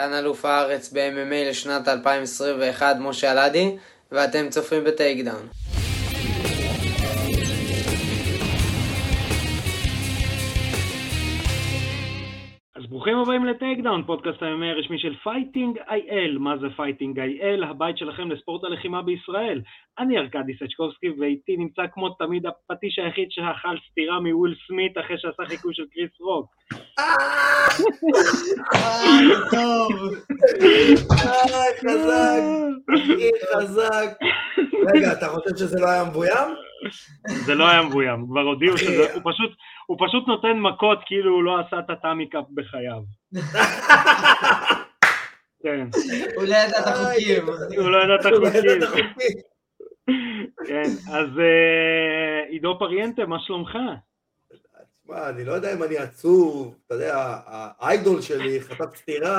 כאן אלוף הארץ ב-MMA לשנת 2021, משה אלעדי, ואתם צופים ב Takedown. אז ברוכים הבאים ל Takedown, פודקאסט ה-MMA הרשמי של Fighting IL. מה זה פייטינג איי-אל? הבית שלכם לספורט הלחימה בישראל. אני ארכדי סצ'קובסקי, ואיתי נמצא כמו תמיד הפטיש היחיד שאכל סטירה מוויל סמית אחרי שעשה חיקוי של קריס רוק. אה, לא לא פשוט, הוא פשוט נותן מכות כאילו הוא לא עשה את הטאמי קאפ בחייו. כן, הוא לא ידע את החוקים. הוא לא ידע את הוא לא ידע את החוקים. החוקים. כן, אז אה, עידו פריאנטה, מה שלומך? תשמע, אני לא יודע אם אני עצוב, אתה יודע, האיידול שלי חטף סטירה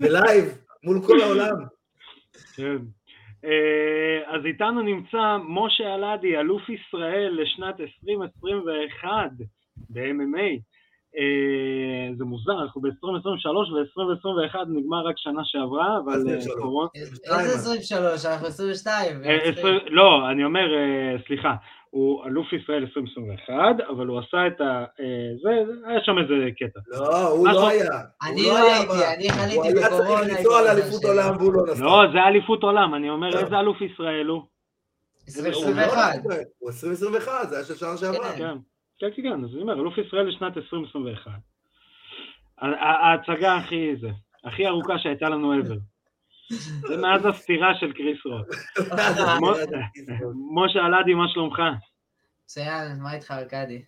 בלייב מול כל העולם. כן. אה, אז איתנו נמצא משה אלעדי, אלוף ישראל לשנת 2021 ב-MMA. אה, זה מוזר, אנחנו ב-2023 ו-2021 נגמר רק שנה שעברה, אבל אז 23. קורונה... איזה 23? אנחנו 22. אה, לא, אני אומר, סליחה, הוא אלוף ישראל 2021, אבל הוא עשה את ה... אה, זה, היה שם איזה קטע. לא, הוא מה לא זאת? היה. אני הוא לא היה הייתי. אני הוא חליתי היה בקורונה. צריך לנסוע לאליפות עולם והוא לא נסע. לא, זה היה אליפות עולם, אני אומר לא. איזה אלוף ישראל הוא. 2021. הוא 2021, זה היה של שנה שעברה. כן. כן, כן, כן, כן, אז אני אומר, אלוף ישראל לשנת 2021. ה- ה- ההצגה הכי זה, הכי ארוכה שהייתה לנו ever. זה מאז הסטירה של קריס רוק. משה אלעדי, מה שלומך? מצוין, מה איתך ארכדי?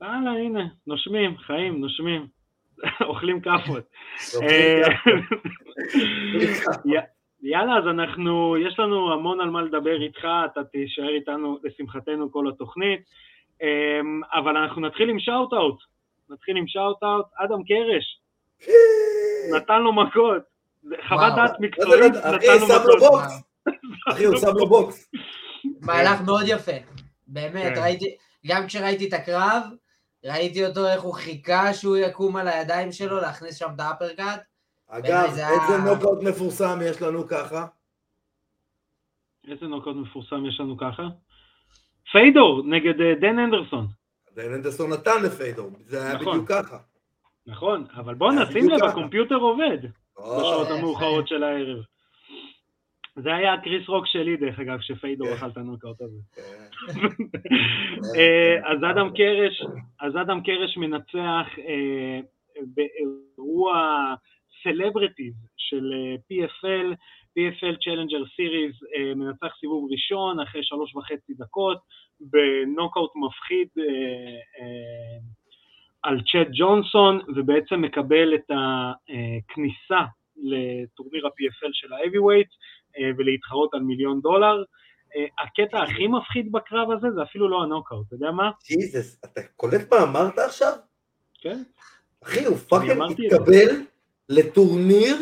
וואלה, הנה, נושמים, חיים, נושמים. אוכלים כאפות. אה, יאללה, אז אנחנו, יש לנו המון על מה לדבר איתך, אתה תישאר איתנו לשמחתנו כל התוכנית, אמ, אבל אנחנו נתחיל עם shout-out. נתחיל עם shout-out, אדם קרש, נתן לו מכות, חוות. דעת מקצועית, אחי, לו. אחי, הוא שם לו בוקס. מהלך מאוד יפה. באמת, כן. ראיתי, גם כשראיתי את הקרב, ראיתי אותו איך הוא חיכה שהוא יקום על הידיים שלו, להכניס שם את ה-uppercut. אגב, זה איזה נוקאוט מפורסם יש לנו ככה? איזה נוקאוט מפורסם יש לנו ככה? פיידור נגד אה, דן הנדרסון, דן הנדרסון נתן לפיידור, זה היה נכון. בדיוק ככה. נכון, אבל בוא נשים לב. הקומפיוטר עובד. בשעות יפה. המאוחרות של הערב. זה היה הקריס רוק שלי, דרך אגב, שפיידור כן. אכל את הנוקאוט הזה. כן. אה, אז אדם קרש, אז אדם קרש מנצח אה, באירוע סלבריטיז של אה, PFL, PFL Challenger Series, אה, מנצח סיבוב ראשון אחרי שלוש וחצי דקות, בנוקאוט מפחיד אה, אה, על צ'אט ג'ונסון, ובעצם מקבל את הכניסה לטורניר ה-PFL של ה-Heavyweight אה, ולהתחרות על מיליון דולר. אה, הקטע הכי מפחיד בקרב הזה זה אפילו לא הנוקאוט, אתה יודע מה? ג'יזוס, אתה קולט מה אמרת עכשיו? כן? אחי, הוא fucking. התקבל לטורניר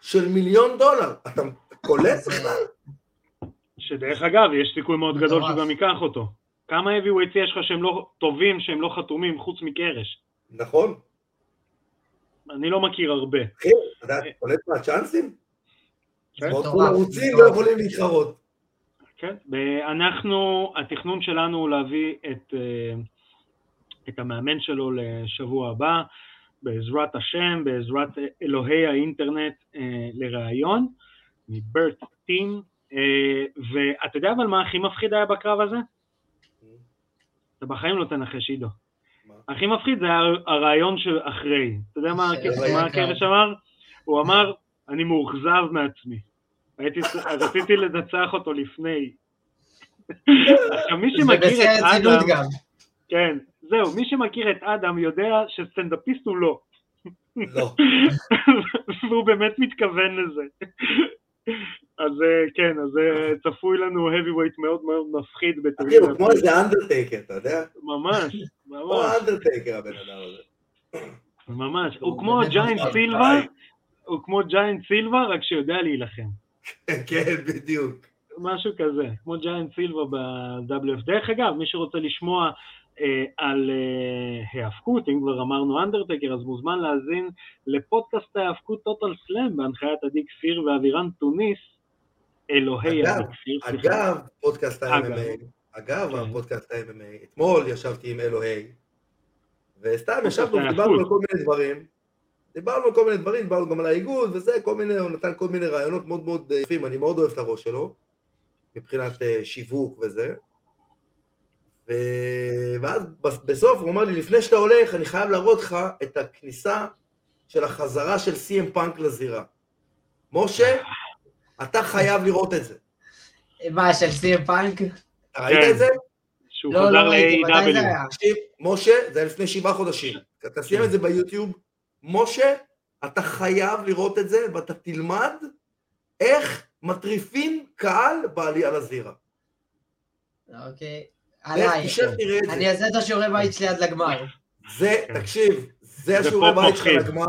של מיליון דולר. אתה קולט בכלל? שדרך אגב, יש סיכוי מאוד גדול. שהוא גם ייקח אותו. כמה heavyweights יש לך שהם לא טובים, שהם לא חתומים, חוץ מקרש? נכון. אני לא מכיר הרבה. אחי, אתה קולט מה הצ'אנסים? כן? מאוד מטורף. לא יכולים להתחרות. כן, אנחנו, התכנון שלנו הוא להביא את, אה, את המאמן שלו לשבוע הבא, בעזרת השם, בעזרת אלוהי האינטרנט אה, לראיון, מברט טים, אה, ואתה יודע אבל מה הכי מפחיד היה בקרב הזה? אתה בחיים לא תנחש עידו. הכי מפחיד זה הרעיון שאחרי. אתה יודע מה. הקרש אמר? הוא אמר, אני מאוכזב מעצמי. רציתי לנצח אותו לפני. עכשיו, מי שמכיר את אדם. כן, זהו, מי שמכיר את אדם יודע שסטנדאפיסט הוא לא. לא. והוא באמת מתכוון לזה. אז אה, כן, אז אה, צפוי לנו heavyweight מאוד מאוד מפחיד בטורניר. הוא כמו איזה אנדרטייקר, אתה יודע? ממש, כמו ממש. אנדרטייקר הבן אדם הזה. ממש, הוא כמו ג'יינט. סילבה, הוא כמו ג'יינט סילבה, רק שיודע להילחם. כן, בדיוק. משהו כזה, כמו ג'יינט סילבה ב-WF. דרך אגב, מי שרוצה לשמוע על אה, היאבקות, אם כבר אמרנו אנדרטקר, אז מוזמן להאזין לפודקאסט ההיאבקות טוטל סלאם בהנחיית עדי כפיר ואבירן תוניס, אלוהי עדי כפיר. אגב, פודקאסט. ה-MMA, אגב, כן. הפודקאסט ה-MMA, אתמול ישבתי עם אלוהי, וסתם ישבנו. ודיברנו על כל מיני דברים, דיברנו על כל מיני דברים, דיברנו גם על האיגוד וזה, כל מיני, הוא נתן כל מיני רעיונות מאוד מאוד אה, יפים, אני מאוד אוהב את הראש שלו, מבחינת אה, שיווק וזה. ו... ואז בס- בסוף הוא אמר לי, לפני שאתה הולך, אני חייב להראות לך את הכניסה של החזרה של סי.אם פאנק לזירה. משה, אתה חייב לראות את זה. מה, של סי.אם פאנק? אתה ראית כן. את זה? שהוא לא, חזר לא זה ל-AW. תקשיב, משה, זה היה לפני שבעה חודשים. תשים את זה ביוטיוב. משה, אתה חייב לראות את זה, ואתה תלמד איך מטריפים קהל בעלייה לזירה. אוקיי. לך עליי. תשב תראה את אני. אעשה את השיעורי בית שלי עד לגמר. זה, כן. תקשיב, זה השיעורי בית שלך. לגמר,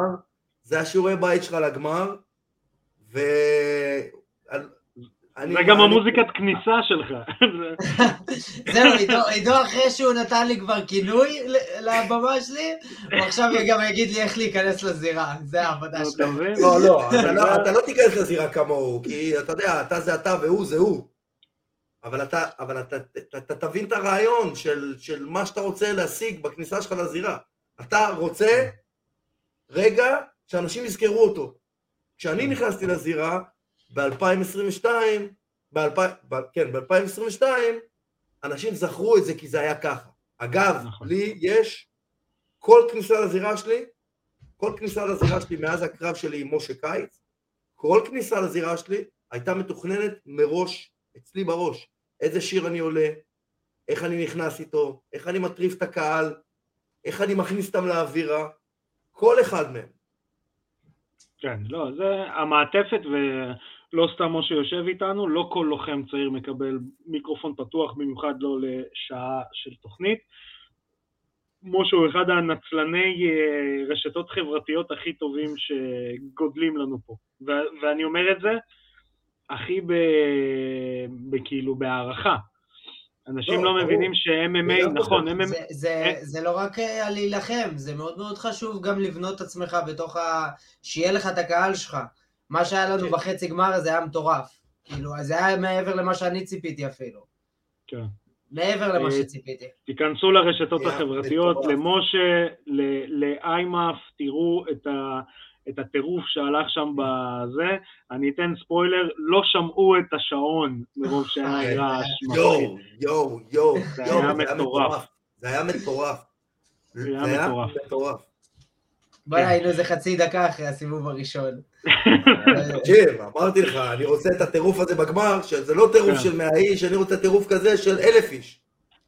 זה השיעורי בית שלך לגמר, ו... זה גם המוזיקת כניסה שלך. זהו, עידו- אחרי שהוא נתן לי כבר כינוי לבמה שלי, הוא עכשיו גם יגיד לי איך להיכנס לזירה. זה העבודה שלו. לא, לא, אתה לא, אתה לא תיכנס לזירה כמוהו, כי אתה יודע, אתה זה אתה והוא זה הוא. אבל אתה, אבל אתה, אתה, אתה תבין את הרעיון של, של מה שאתה רוצה להשיג בכניסה שלך לזירה. אתה רוצה רגע שאנשים יזכרו אותו. כשאני נכנסתי לזירה ב-2022, ב- כן, ב-2022, אנשים זכרו את זה כי זה היה ככה. אגב, נכון. לי יש כל כניסה לזירה שלי, כל כניסה לזירה שלי מאז הקרב שלי עם משה קיץ, כל כניסה לזירה שלי הייתה מתוכננת מראש, אצלי בראש, איזה שיר אני עולה, איך אני נכנס איתו, איך אני מטריף את הקהל, איך אני מכניס אותם לאווירה, כל אחד מהם. כן, לא, זה המעטפת, ולא סתם משה יושב איתנו, לא כל לוחם צעיר מקבל מיקרופון פתוח, במיוחד לא לשעה של תוכנית. משה הוא אחד הנצלני אה, רשתות חברתיות הכי טובים שגודלים לנו פה. ו- ואני אומר את זה הכי ב- בכאילו בהערכה. אנשים לא, לא. מבינים ש-MMA, גם נכון. MMA, זה- זה- זה לא רק אה, על להילחם, זה מאוד מאוד חשוב גם לבנות את עצמך בתוך ה... שיהיה לך את הקהל שלך. מה שהיה לנו כן. בחצי גמר הזה היה מטורף. כאילו, אז זה היה מעבר למה שאני ציפיתי אפילו. כן. מעבר למה אה, שציפיתי. תיכנסו לרשתות החברתיות. למשה, ל- לאיימאף, תראו את, ה, את הטירוף שהלך שם בזה. אני אתן ספוילר, לא שמעו את השעון מרוב שהיה רעש מפחיד. יואו, יואו, יואו, זה היה מטורף. זה היה מטורף. זה היה מטורף. בוא'נה, היינו איזה חצי דקה אחרי הסיבוב הראשון. תקשיב, אמרתי לך, אני רוצה את הטירוף הזה בגמר, שזה לא טירוף כן. של 100 איש, אני רוצה טירוף כזה של אלף איש.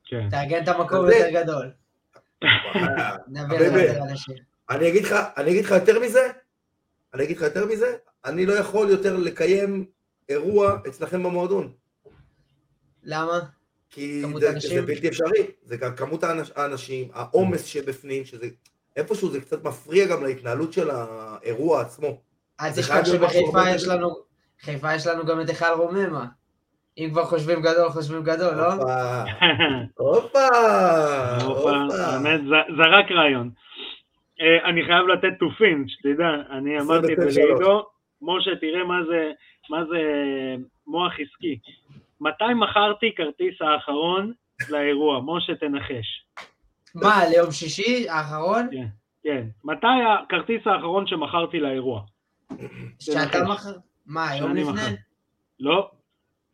כן. תארגן את המקום יותר גדול. אני אגיד לך יותר מזה, אני אגיד לך יותר מזה, אני לא יכול יותר לקיים אירוע אצלכם במועדון, למה? כי זה? זה בלתי אפשרי, זה גם כמות האנש- האנשים, העומס שבפנים, שזה איפשהו זה קצת מפריע גם להתנהלות של האירוע עצמו. אל תשכח שבחיפה יש לנו, חיפה יש לנו גם את היכל רוממה. אם כבר חושבים גדול, חושבים גדול, לא? הופה, הופה, הופה, הופה. באמת, זה- זה רק רעיון. אה, אני חייב לתת תופין, שתדע, אני אמרתי את זה 29. לעידו, משה, תראה מה זה, מה זה מוח עסקי. מתי מכרתי כרטיס האחרון לאירוע? משה, תנחש. מה, ליום שישי האחרון? כן, כן. מתי הכרטיס האחרון שמכרתי לאירוע? שאתה. מחר? מה, יום שאני לפני? לא.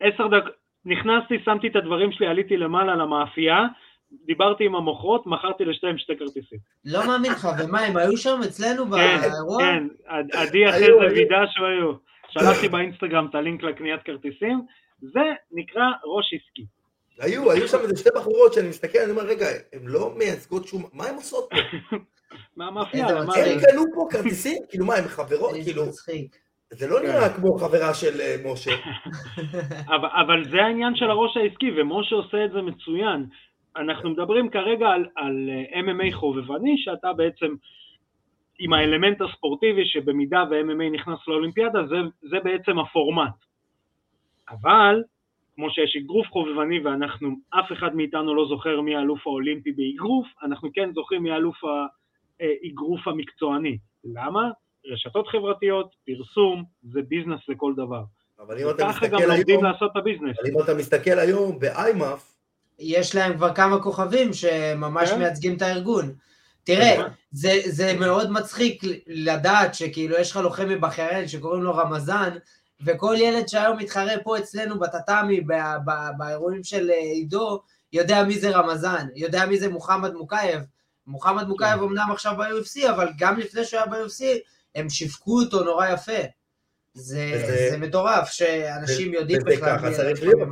עשר דקות, נכנסתי, שמתי את הדברים שלי, עליתי למעלה למאפייה, דיברתי עם המוכרות, מכרתי לשתיהם שתי כרטיסים. לא מאמין לך, ומה, הם היו שם אצלנו כן, באירוע? כן, עד- עדי אחרי היו, זה היו. וידא שהיו. שלחתי באינסטגרם את הלינק לקניית כרטיסים, זה נקרא ראש עסקי. היו, היו שם איזה שתי בחורות שאני מסתכל, אני אומר, רגע, הן לא מייצגות שום, מה הן עושות פה? מהמאפייה. הם קנו פה כרטיסים? כאילו מה, הן חברות? כאילו. זה לא כן. נראה כמו חברה של אה, משה. אבל, אבל זה העניין של הראש העסקי, ומשה עושה את זה מצוין. אנחנו מדברים כרגע על, על אה, MMA חובבני, שאתה בעצם, עם האלמנט הספורטיבי, שבמידה ו-MMA נכנס לאולימפיאדה, זה, זה בעצם הפורמט. אבל כמו שיש אגרוף חובבני ואנחנו, אף אחד מאיתנו לא זוכר מי האלוף האולימפי באגרוף, אנחנו כן זוכרים מי האלוף האגרוף המקצועני. למה? רשתות חברתיות, פרסום, זה ביזנס לכל דבר. אבל אם אתה וככה גם מסתכל לומדים היום, לעשות את הביזנס. אבל אם אתה מסתכל היום באיימאף, יש להם כבר כמה כוכבים שממש כן. מייצגים את הארגון. תראה, כן. זה, זה מאוד מצחיק לדעת שכאילו יש לך לוחם מבחריין שקוראים לו רמזן, וכל ילד שהיום מתחרה פה אצלנו בטאטאמי, ב- ב- באירועים של אה, עידו, יודע מי זה רמזן, יודע מי זה מוחמד מוקייב. מוחמד מוקייב אמנם עכשיו ב-UFC, אבל גם לפני שהוא היה ב-UFC, הם שיווקו אותו נורא יפה. זה, וזה- זה מטורף שאנשים יודעים וזה בכלל ככה מי צריך להיות.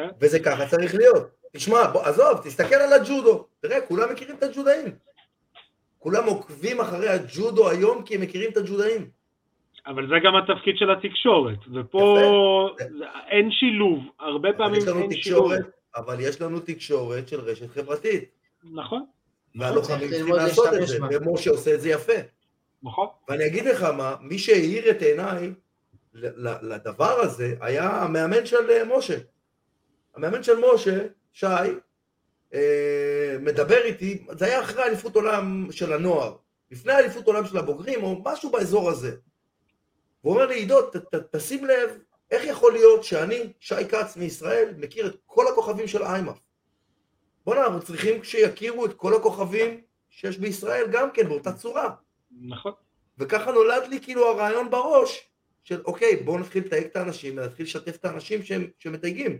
האלה. וזה ככה צריך להיות. תשמע, בוא, עזוב, תסתכל על הג'ודו. תראה, כולם מכירים את הג'ודאים. כולם עוקבים אחרי הג'ודו היום כי הם מכירים את הג'ודאים. אבל זה גם התפקיד של התקשורת, ופה זה- אין שילוב, הרבה פעמים יש לנו אין שילוב. תקשורת, אבל יש לנו תקשורת של רשת חברתית. נכון, והלוחמים צריכים לעשות את זה. ומשה עושה את זה יפה. נכון. ואני אגיד לך מה, מי שהאיר את עיניי לדבר הזה היה המאמן של אה, משה. המאמן של משה, שי, אה, מדבר איתי, זה היה אחרי אליפות עולם של הנוער, לפני אליפות עולם של הבוגרים, או משהו באזור הזה. והוא אומר לי, עידו, תשים לב, איך יכול להיות שאני, שי כץ מישראל, מכיר את כל הכוכבים של איימאף? בוא'נה, אנחנו צריכים שיכירו את כל הכוכבים שיש בישראל גם כן, באותה צורה. נכון. וככה נולד לי כאילו הרעיון בראש של אוקיי, בואו נתחיל לתייג את האנשים ונתחיל לשתף את האנשים שהם, שמתייגים.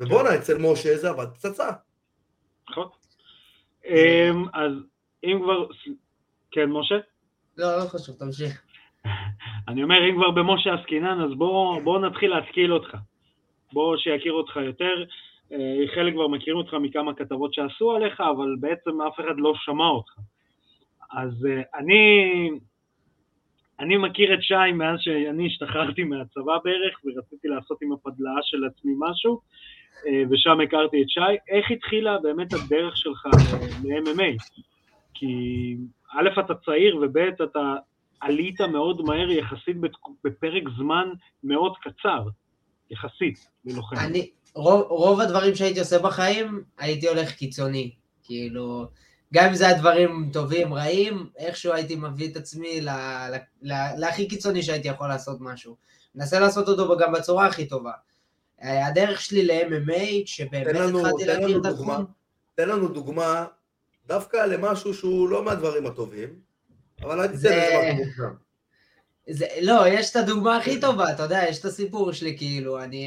ובואנה, אצל משה זה עבד פצצה. נכון. אמ, אז אם כבר, כן משה? לא, לא חשוב, תמשיך. אני אומר, אם כבר במשה עסקינן, אז בוא, בוא נתחיל להשכיל אותך. בוא שיכיר אותך יותר. אה, חלק כבר מכירים אותך מכמה כתבות שעשו עליך, אבל בעצם אף אחד לא שמע אותך. אז אה, אני, אני מכיר את שי מאז שאני השתחררתי מהצבא בערך, ורציתי לעשות עם הפדלאה של עצמי משהו, אה, ושם הכרתי את שי. איך התחילה באמת הדרך שלך ל-MMA? כי א', אתה צעיר, וב', אתה עלית מאוד מהר יחסית בפרק זמן מאוד קצר, יחסית, ללוחם. אני, רוב, רוב הדברים שהייתי עושה בחיים, הייתי הולך קיצוני. כאילו, גם אם זה היה דברים טובים, רעים, איכשהו הייתי מביא את עצמי ל, ל, ל, להכי קיצוני שהייתי יכול לעשות משהו. מנסה לעשות אותו גם בצורה הכי טובה. אה, הדרך שלי ל-MMA, לנו- התחלתי להכיר את. התחום, תן לנו דוגמה דווקא למשהו שהוא לא מהדברים הטובים, אבל אל תיתן זה- לזה משהו מוקדם. זה, לא, יש את הדוגמה הכי טובה, אתה יודע, יש את הסיפור שלי, כאילו, אני,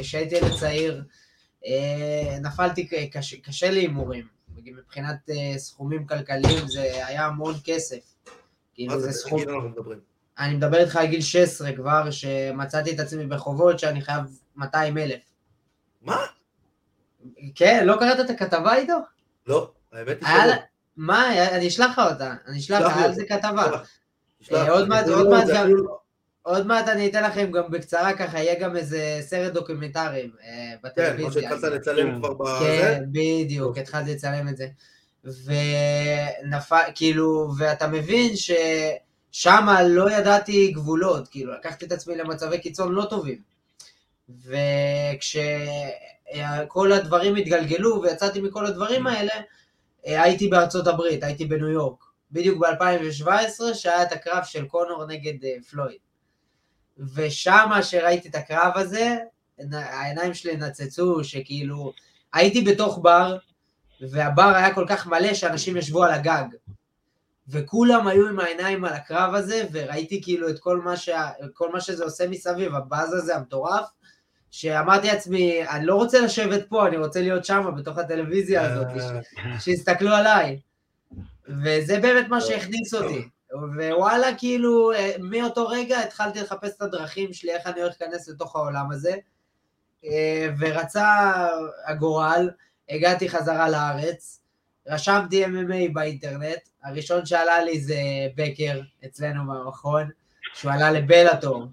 כשהייתי ילד צעיר, אה, נפלתי, ק- קשה, קשה לי הימורים. מבחינת אה, סכומים כלכליים זה היה המון כסף. מה כאילו, זה, זה סכום... אנחנו מדברים? אני מדבר איתך על גיל 16 כבר, שמצאתי את עצמי בחובות שאני חייב 200 אלף. מה? כן, לא קראת את הכתבה איתו? לא, האמת היא שלא. מה, אני אשלח לך אותה, אני אשלח לך, על. זה כתבה. עוד מעט- אפילו עוד מעט זה גם- אפילו עוד מעט אני אתן לכם גם בקצרה ככה, יהיה גם איזה סרט דוקומנטרי אה, כן, כמו בטלוויזיה. שהתחלת לצלם כן. כבר בזה. כן, בדיוק, התחלתי לצלם את זה. ונפל, כאילו, ואתה מבין ששם לא ידעתי גבולות, כאילו, לקחתי את עצמי למצבי קיצון לא טובים. וכשכל הדברים התגלגלו ויצאתי מכל הדברים האלה, הייתי בארצות הברית, הייתי בניו יורק. בדיוק ב-2017, שהיה את הקרב של קונור נגד אה, פלויד. ושמה שראיתי את הקרב הזה, העיניים שלי נצצו, שכאילו, הייתי בתוך בר, והבר היה כל כך מלא שאנשים ישבו על הגג. וכולם היו עם העיניים על הקרב הזה, וראיתי כאילו את כל מה, שה, כל מה שזה עושה מסביב, הבאז הזה המטורף, שאמרתי לעצמי, אני לא רוצה לשבת פה, אני רוצה להיות שם, בתוך הטלוויזיה הזאת, אה, שיסתכלו עליי. וזה באמת מה שהכניס אותי. ווואלה, כאילו, אה, מאותו רגע התחלתי לחפש את הדרכים שלי, איך אני הולך להיכנס לתוך העולם הזה. אה, ורצה הגורל, הגעתי חזרה לארץ, רשמתי MMA באינטרנט, הראשון שעלה לי זה בקר, אצלנו במכון, שהוא עלה לבלאטור.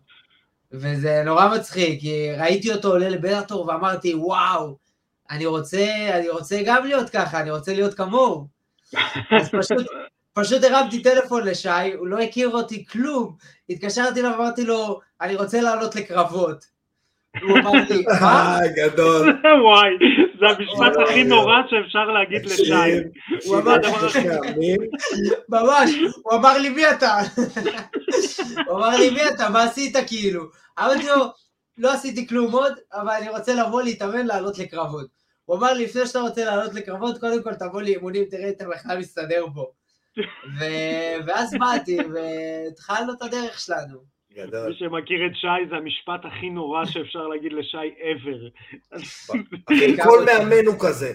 וזה נורא מצחיק, כי ראיתי אותו עולה לבלאטור ואמרתי, וואו, אני רוצה, אני רוצה גם להיות ככה, אני רוצה להיות כמוהו. אז פשוט, פשוט הרמתי טלפון לשי, הוא לא הכיר אותי כלום, התקשרתי אליו ואמרתי לו, אני רוצה לעלות לקרבות. הוא אמר לי, מה? אה, גדול. וואי, זה המשפט אוי, הכי נורא שאפשר להגיד לשי. הוא אמר מאמנים, ממש, הוא אמר לי מי אתה? הוא אמר לי מי אתה, מה עשית כאילו? אמרתי לו, לא עשיתי כלום עוד, אבל אני רוצה לבוא להתאמן לעלות לקרבות. הוא אמר לי, לפני שאתה רוצה לעלות לקרבות, קודם כל תבוא לאימונים, תראה אם אתה בכלל מסתדר פה. ואז באתי, והתחלנו את הדרך שלנו. גדול. מי שמכיר את שי זה המשפט הכי נורא שאפשר להגיד לשי ever. כל מאמן הוא כזה.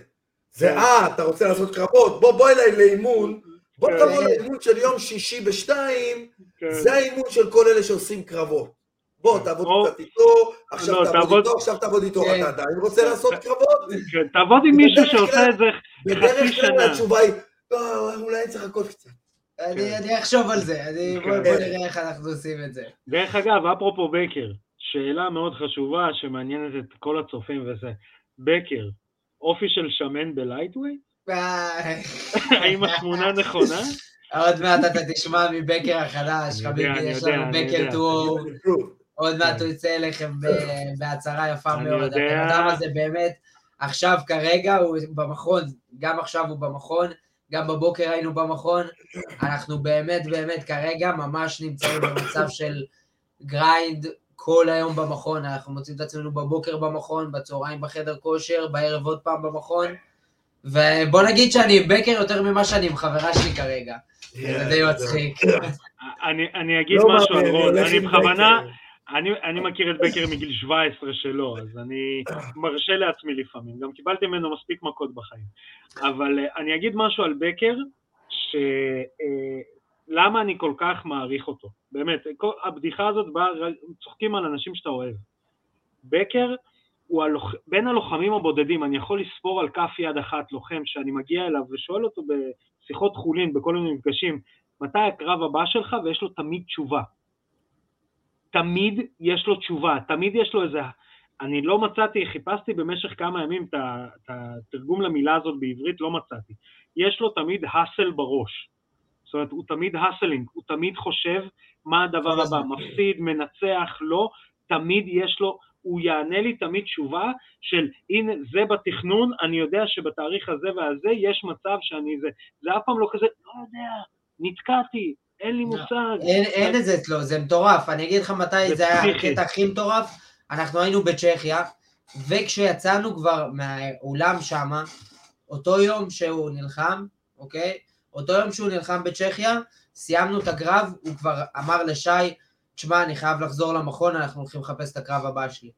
זה, אה, אתה רוצה לעשות קרבות, בוא, בוא אליי לאימון, בוא כן. תבוא לאימון של יום שישי בשתיים, כן. זה האימון של כל אלה שעושים קרבות. בוא, תעבוד קצת איתו, עכשיו לא, תעבוד איתו, עכשיו תעבוד איתו, כן. אתה עדיין רוצה לעשות קרבות? כן, תעבוד עם מישהו שעושה את זה חצי בדרך כלל שנה. התשובה היא, לא, אולי אני צריך לחכות קצת. אני אני אחשוב על זה, אני- בוא כן. בוא נראה איך אנחנו עושים את זה. דרך אגב, אפרופו בקר, שאלה מאוד חשובה שמעניינת את כל הצופים וזה, בקר, אופי של שמן ב-lightweight? אה, האם התמונה נכונה? עוד מעט אתה תשמע מבקר החדש, חביבי, יש לנו בקר. טור, עוד מעט כן. הוא יצא אליכם ב- בהצהרה יפה מאוד. הבן אדם הזה באמת, עכשיו כרגע הוא במכון, גם עכשיו הוא במכון, גם בבוקר היינו במכון, אנחנו באמת באמת כרגע ממש נמצאים במצב של grind כל היום במכון, אנחנו מוצאים את עצמנו בבוקר במכון, בצהריים בחדר כושר, בערב עוד פעם במכון, ובוא נגיד שאני עם בקר יותר ממה שאני עם חברה שלי כרגע, זה די מצחיק. אני, אני אגיד לא משהו אני בכוונה. אני, אני מכיר את בקר מגיל 17 שלו, אז אני מרשה לעצמי לפעמים, גם קיבלתי ממנו מספיק מכות בחיים. אבל אה, אני אגיד משהו על בקר, שלמה אני כל כך מעריך אותו, באמת, כל, הבדיחה הזאת באה, צוחקים על אנשים שאתה אוהב. בקר הוא הלוח, בין הלוחמים הבודדים, אני יכול לספור על כף יד אחת לוחם שאני מגיע אליו ושואל אותו בשיחות חולין, בכל מיני מפגשים, מתי הקרב הבא שלך, ויש לו תמיד תשובה. תמיד יש לו תשובה, תמיד יש לו איזה... אני לא מצאתי, חיפשתי במשך כמה ימים את התרגום למילה הזאת בעברית, לא מצאתי. יש לו תמיד האסל בראש. זאת אומרת, הוא תמיד האסלינג, הוא תמיד חושב מה הדבר הבא. מפסיד, מנצח, לא, תמיד יש לו, הוא יענה לי תמיד תשובה של הנה זה בתכנון, אני יודע שבתאריך הזה והזה יש מצב שאני זה, זה אף פעם לא כזה, לא יודע, נתקעתי, אין לי לא. מושג. אין, אין את זה אצלו, זה מטורף. אני אגיד לך מתי זה היה. הקטע הכי מטורף. אנחנו היינו בצ'כיה, וכשיצאנו כבר מהאולם שמה, אותו יום שהוא נלחם, אוקיי? אותו יום שהוא נלחם בצ'כיה, סיימנו את הקרב, הוא כבר אמר לשי, תשמע, אני חייב לחזור למכון, אנחנו הולכים לחפש את הקרב הבא שלי.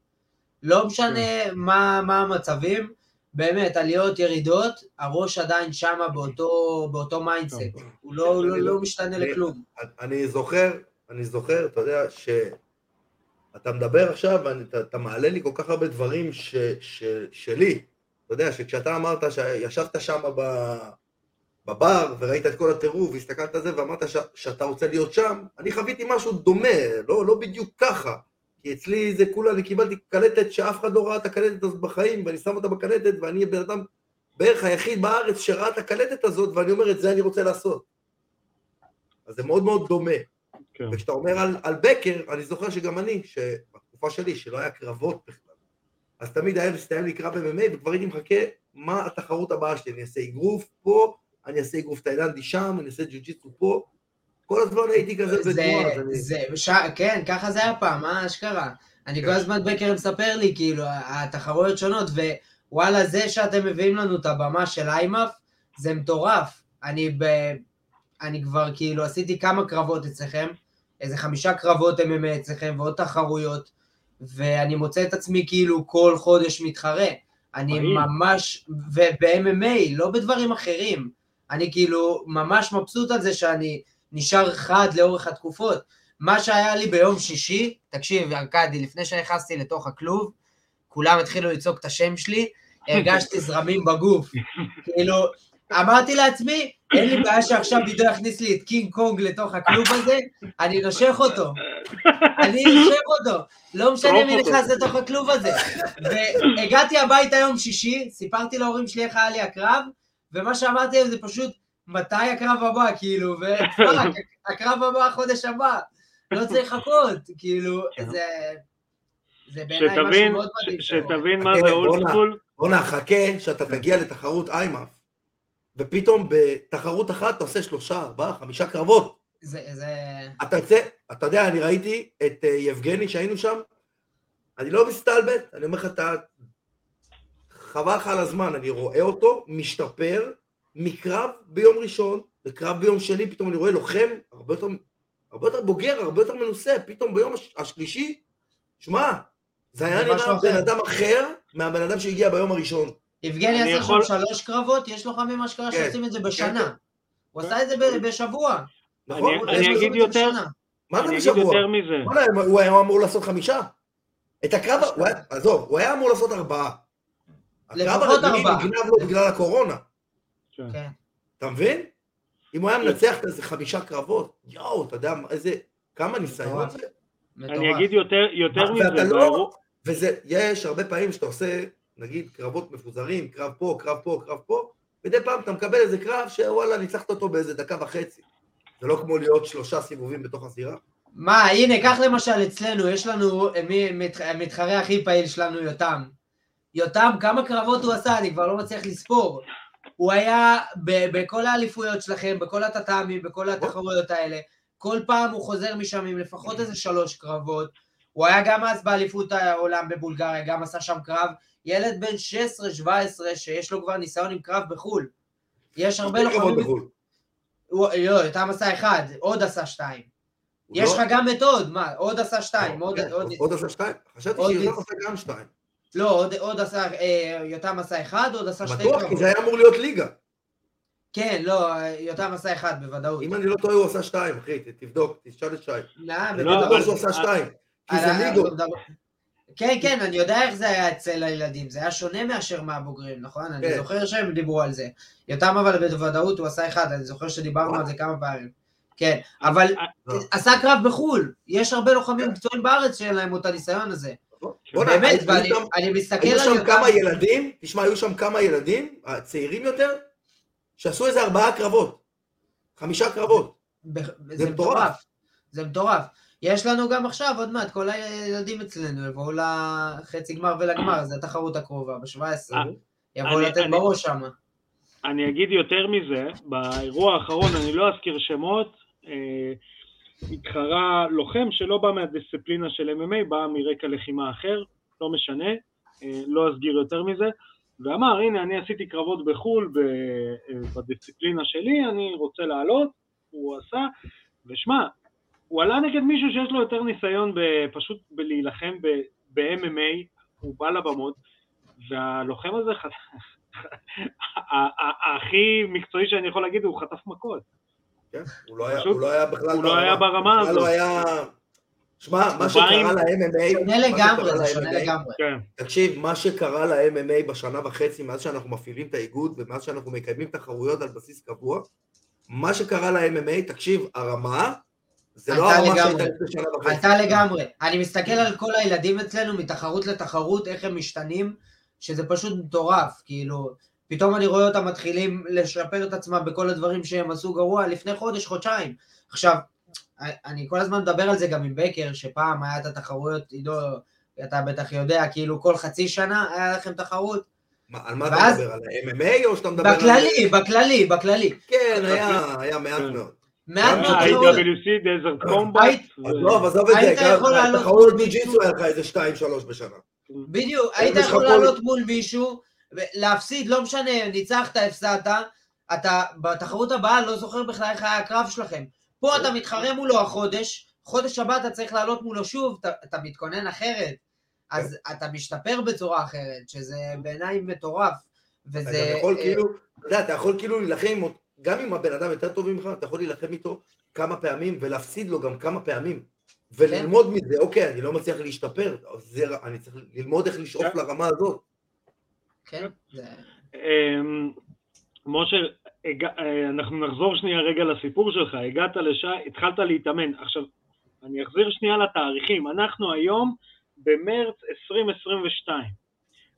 לא משנה מה, מה המצבים, באמת, עליות, ירידות, הראש עדיין שמה באותו, באותו mindset. הוא לא, הוא לא, לא משתנה אני- לכלום. אני זוכר, אני זוכר, אתה יודע, שאתה מדבר עכשיו, ואתה אתה מעלה לי כל כך הרבה דברים ש, ש, שלי. אתה יודע, שכשאתה אמרת שישבת שם ב, בבר, וראית את כל הטירוף, והסתכלת על זה, ואמרת ש, שאתה רוצה להיות שם, אני חוויתי משהו דומה, לא, לא בדיוק ככה. כי אצלי זה כולה, אני קיבלתי קלטת שאף אחד לא ראה את הקלטת הזאת בחיים, ואני שם אותה בקלטת, ואני הבן אדם בערך היחיד בארץ שראה את הקלטת הזאת, ואני אומר, את זה אני רוצה לעשות. אז זה מאוד מאוד דומה. כן. וכשאתה אומר על, על בקר, אני זוכר שגם אני, שבתקופה שלי, שלא היה קרבות בכלל, אז תמיד היה מסתיים לי קרב MMA, וכבר הייתי מחכה מה התחרות הבאה שלי, אני אעשה אגרוף פה, אני אעשה אגרוף תאילנדי שם, אני אעשה ג'ו-ג'יצו פה, כל הזמן הייתי כזה זה, בתנועה, אז אני... זה, ש... כן, ככה זה היה פעם, מה אשכרה? אני כל הזמן בקר מספר לי, כאילו, התחרויות שונות, ווואלה, זה שאתם מביאים לנו את הבמה של איימאף, זה מטורף. אני ב... אני כבר כאילו עשיתי כמה קרבות אצלכם, איזה חמישה קרבות MMA אצלכם ועוד תחרויות, ואני מוצא את עצמי כאילו כל חודש מתחרה. אני. ממש, וב-MMA, לא בדברים אחרים. אני כאילו ממש מבסוט על זה שאני נשאר חד לאורך התקופות. מה שהיה לי ביום שישי, תקשיב, ארכדי, לפני שנכנסתי לתוך הכלוב, כולם התחילו לצעוק את השם שלי, הרגשתי זרמים בגוף. כאילו, אמרתי לעצמי, אין לי בעיה שעכשיו עידו יכניס לי את קינג קונג לתוך הכלוב הזה, אני נושך אותו. אני נושך אותו. לא משנה מי. נכנס לתוך הכלוב הזה. והגעתי הביתה יום שישי, סיפרתי להורים שלי איך היה לי הקרב, ומה שאמרתי להם זה פשוט, מתי הקרב הבא, כאילו, ופאק, הקרב הבא החודש הבא. לא צריך לחכות, כאילו. זה... זה בעיניי משהו מאוד מדהים. שתבין מה כן, זה אולד בואנה. סקול. בואנה, חכה שאתה תגיע לתחרות איימאף, ופתאום בתחרות אחת אתה עושה שלושה, ארבעה, חמישה קרבות. זה, זה... אתה יוצא, אתה יודע, אני ראיתי את אה, יבגני שהיינו שם, אני לא מסתלבט, אני אומר לך, אתה... חבל לך על הזמן, אני רואה אותו משתפר מקרב ביום ראשון לקרב ביום שני, פתאום אני רואה לוחם הרבה יותר, הרבה יותר בוגר, הרבה יותר מנוסה, פתאום ביום הש- השלישי, שמע, זה היה נראה אחר. בן אדם אחר מהבן אדם שהגיע ביום הראשון. יבגני עשה יכול- שם שלוש קרבות, יש לוחמים אשכרה כן. שעושים את זה כן, בשנה. כן. הוא עשה את זה ב- בשבוע. נכון? אני- אני אגיד יותר- בשנה. מה זה אני אגיד בשבוע? יותר מזה. וואלה, הוא היה אמור לעשות חמישה. את הקרב, עזוב, הוא היה אמור לעשות ארבעה. הקרב הרביעי. נגנב לו בגלל הקורונה. כן. אתה מבין? אם הוא היה מנצח איזה חמישה קרבות, יואו, אתה יודע איזה, כמה ניסיון. זה? אני אגיד יותר יותר ואתה מזה. לא- וזה, יש הרבה פעמים שאתה עושה, נגיד, קרבות מפוזרים, קרב פה, קרב פה, קרב פה, מדי פעם אתה מקבל איזה קרב שוואלה, ניצחת אותו באיזה דקה וחצי. זה לא כמו להיות שלושה סיבובים בתוך הזירה. מה, הנה, קח למשל אצלנו, יש לנו, אה, המתחרה הכי פעיל שלנו, יותם. יותם, כמה קרבות הוא עשה, אני כבר לא מצליח לספור. הוא היה ב- בכל האליפויות שלכם, בכל הטאטאמים, בכל התחרויות האלה. כל פעם הוא חוזר משם עם לפחות איזה שלוש קרבות. הוא היה גם אז באליפות העולם בבולגריה, גם עשה שם קרב. ילד בן 16-17 שיש לו כבר ניסיון עם קרב בחו"ל. יש הרבה לוחמים... בחו"ל. הוא- לא, יותם עשה אחד, עוד עשה שתיים. יש לא- לך גם את עוד, מה, עוד עשה שתיים, עוד, עוד עשה שתיים? חשבתי שיותם עשה גם שתיים. לא, עוד, עוד עשה, אה, יותם עשה אחד, עוד עשה שתי בטוח, כי. זה היה אמור להיות ליגה. כן, לא, יותם עשה אחד בוודאות. אם אני לא טועה, הוא עשה שתיים, אחי, תבדוק, תשאל את שי. לא, אני לא, בטוח שהוא עשה שתיים. כי על זה ליגות. מדבר- כן, כן, אני יודע איך זה היה אצל הילדים, זה היה שונה מאשר מהבוגרים, נכון? אני כן. זוכר שהם דיברו על זה. יותם אבל בוודאות הוא עשה אחד, אני זוכר שדיברנו על זה כמה פעמים. כן, אבל. עשה קרב בחו"ל, יש הרבה לוחמים מקצועיים בארץ שאין להם את הניסיון הזה. בוא'נה, באמת, היו ואני שם- אני מסתכל היו על שם יותם, כמה ילדים, תשמע, היו שם כמה ילדים, צעירים יותר, שעשו איזה ארבעה קרבות. חמישה קרבות. זה מטורף. זה מטורף. יש לנו גם עכשיו, עוד מעט, כל הילדים אצלנו יבואו לחצי גמר ולגמר, זו התחרות הקרובה, ב-17. אה, יבואו לתת בראש שם. אני אגיד יותר מזה, באירוע האחרון, אני לא אזכיר שמות, אה, התחרה לוחם שלא בא מהדיסציפלינה של MMA, בא מרקע לחימה אחר, לא משנה, אה, לא אסגיר יותר מזה, ואמר, הנה, אני עשיתי קרבות בחו"ל אה, בדיסציפלינה שלי, אני רוצה לעלות, הוא עשה, ושמע, הוא עלה נגד מישהו שיש לו יותר ניסיון פשוט בלהילחם ב-MMA, הוא בא לבמות, והלוחם הזה הכי מקצועי שאני יכול להגיד, הוא חטף מכות. כן? הוא לא היה- הוא לא היה בכלל הוא לא היה ברמה הזאת. לא היה... שמע, מה שקרה ל-MMA... שונה לגמרי, זה שונה לגמרי. תקשיב, מה שקרה ל-MMA בשנה וחצי מאז שאנחנו מפעילים את האיגוד ומאז שאנחנו מקיימים תחרויות על בסיס קבוע, מה שקרה ל-MMA, תקשיב, הרמה, זה לא הרמה. שהייתה לפני שנה וחצי. הייתה לגמרי. אני מסתכל על כל הילדים אצלנו מתחרות לתחרות, איך הם משתנים, שזה פשוט מטורף, כאילו, פתאום אני רואה אותם מתחילים לשפר את עצמם בכל הדברים שהם עשו גרוע לפני חודש, חודשיים. עכשיו, אני כל הזמן מדבר על זה גם עם בקר, שפעם היה את התחרויות, עידו, אתה בטח יודע, כאילו כל חצי שנה היה לכם תחרות. מה, על מה אתה ואז- מדבר? על ה-MMA או שאתה מדבר על... בכללי, בכללי, בכללי. כן, היה, היה מעט כן. מאוד. מעט מאוד. ה-IWC, דזרט קומבט. היית- עזוב, עזוב את זה, תחרות ג'ו-ג'יצו היה לך איזה 2-3 בשנה. בדיוק, היית יכול לעלות מול מישהו, להפסיד, לא משנה, ניצחת, הפסדת, אתה בתחרות הבאה לא זוכר בכלל איך היה הקרב שלכם. פה אתה מתחרה מולו החודש, חודש הבא אתה צריך לעלות מולו שוב, אתה, אתה מתכונן אחרת, אז אתה משתפר בצורה אחרת, שזה בעיניי מטורף. אתה וזה... גם יכול אה, כאילו, אתה יודע, אתה יכול כאילו להילחם, גם אם הבן אדם יותר טוב ממך, אתה יכול להילחם איתו כמה פעמים ולהפסיד לו גם כמה פעמים. וללמוד מזה, אוקיי, אני לא מצליח להשתפר, זה, אני צריך ללמוד איך לשאוף כן. לרמה הזאת. כן, זה... אמ, משה, אה, אנחנו נחזור שנייה רגע לסיפור שלך, הגעת לשעה, התחלת להתאמן. עכשיו, אני אחזיר שנייה לתאריכים. אנחנו היום במרץ 2022.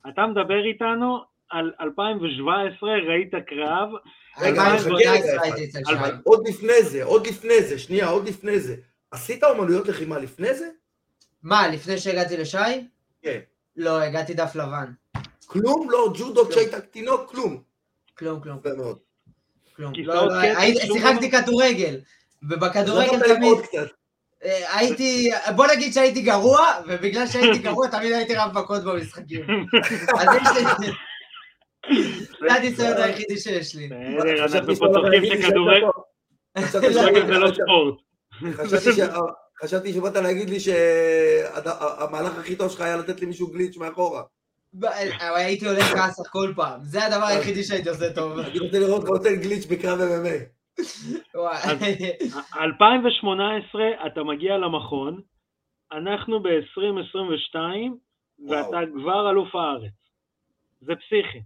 אתה מדבר איתנו על 2017, ראית קרב, רגע, 2018 חכה רגע, עוד לפני זה, עוד לפני זה, שנייה, עוד לפני זה. עשית אומנויות לחימה לפני זה? מה, לפני שהגעתי לשי? כן. לא, הגעתי דף לבן. כלום? לא, ג'ודו כשהיית תינוק? כלום. כלום, כלום, יפה מאוד. כלום. לא, לא, שיחקתי? כדורגל, ובכדורגל תמיד. אה, הייתי, בוא נגיד שהייתי גרוע, ובגלל שהייתי גרוע תמיד הייתי רב מכות במשחקים. אז יש לי... זה הניסיון היחידי שיש לי. אנחנו פה שאתה צוחקים לי שכדורגל שאתה- חשבתי לא, זה לא ספורט. שבאת להגיד לי שהמהלך הכי טוב שלך היה לתת למישהו גליץ' מאחורה. ב- הייתי הולך כסח כל פעם, זה הדבר היחידי שהייתי עושה טוב. אני רוצה לראות אותך נותן גליץ' בקרב MMA. וואי. 2018 אתה מגיע למכון, אנחנו ב-2022 ואתה. כבר אלוף הארץ. זה פסיכי.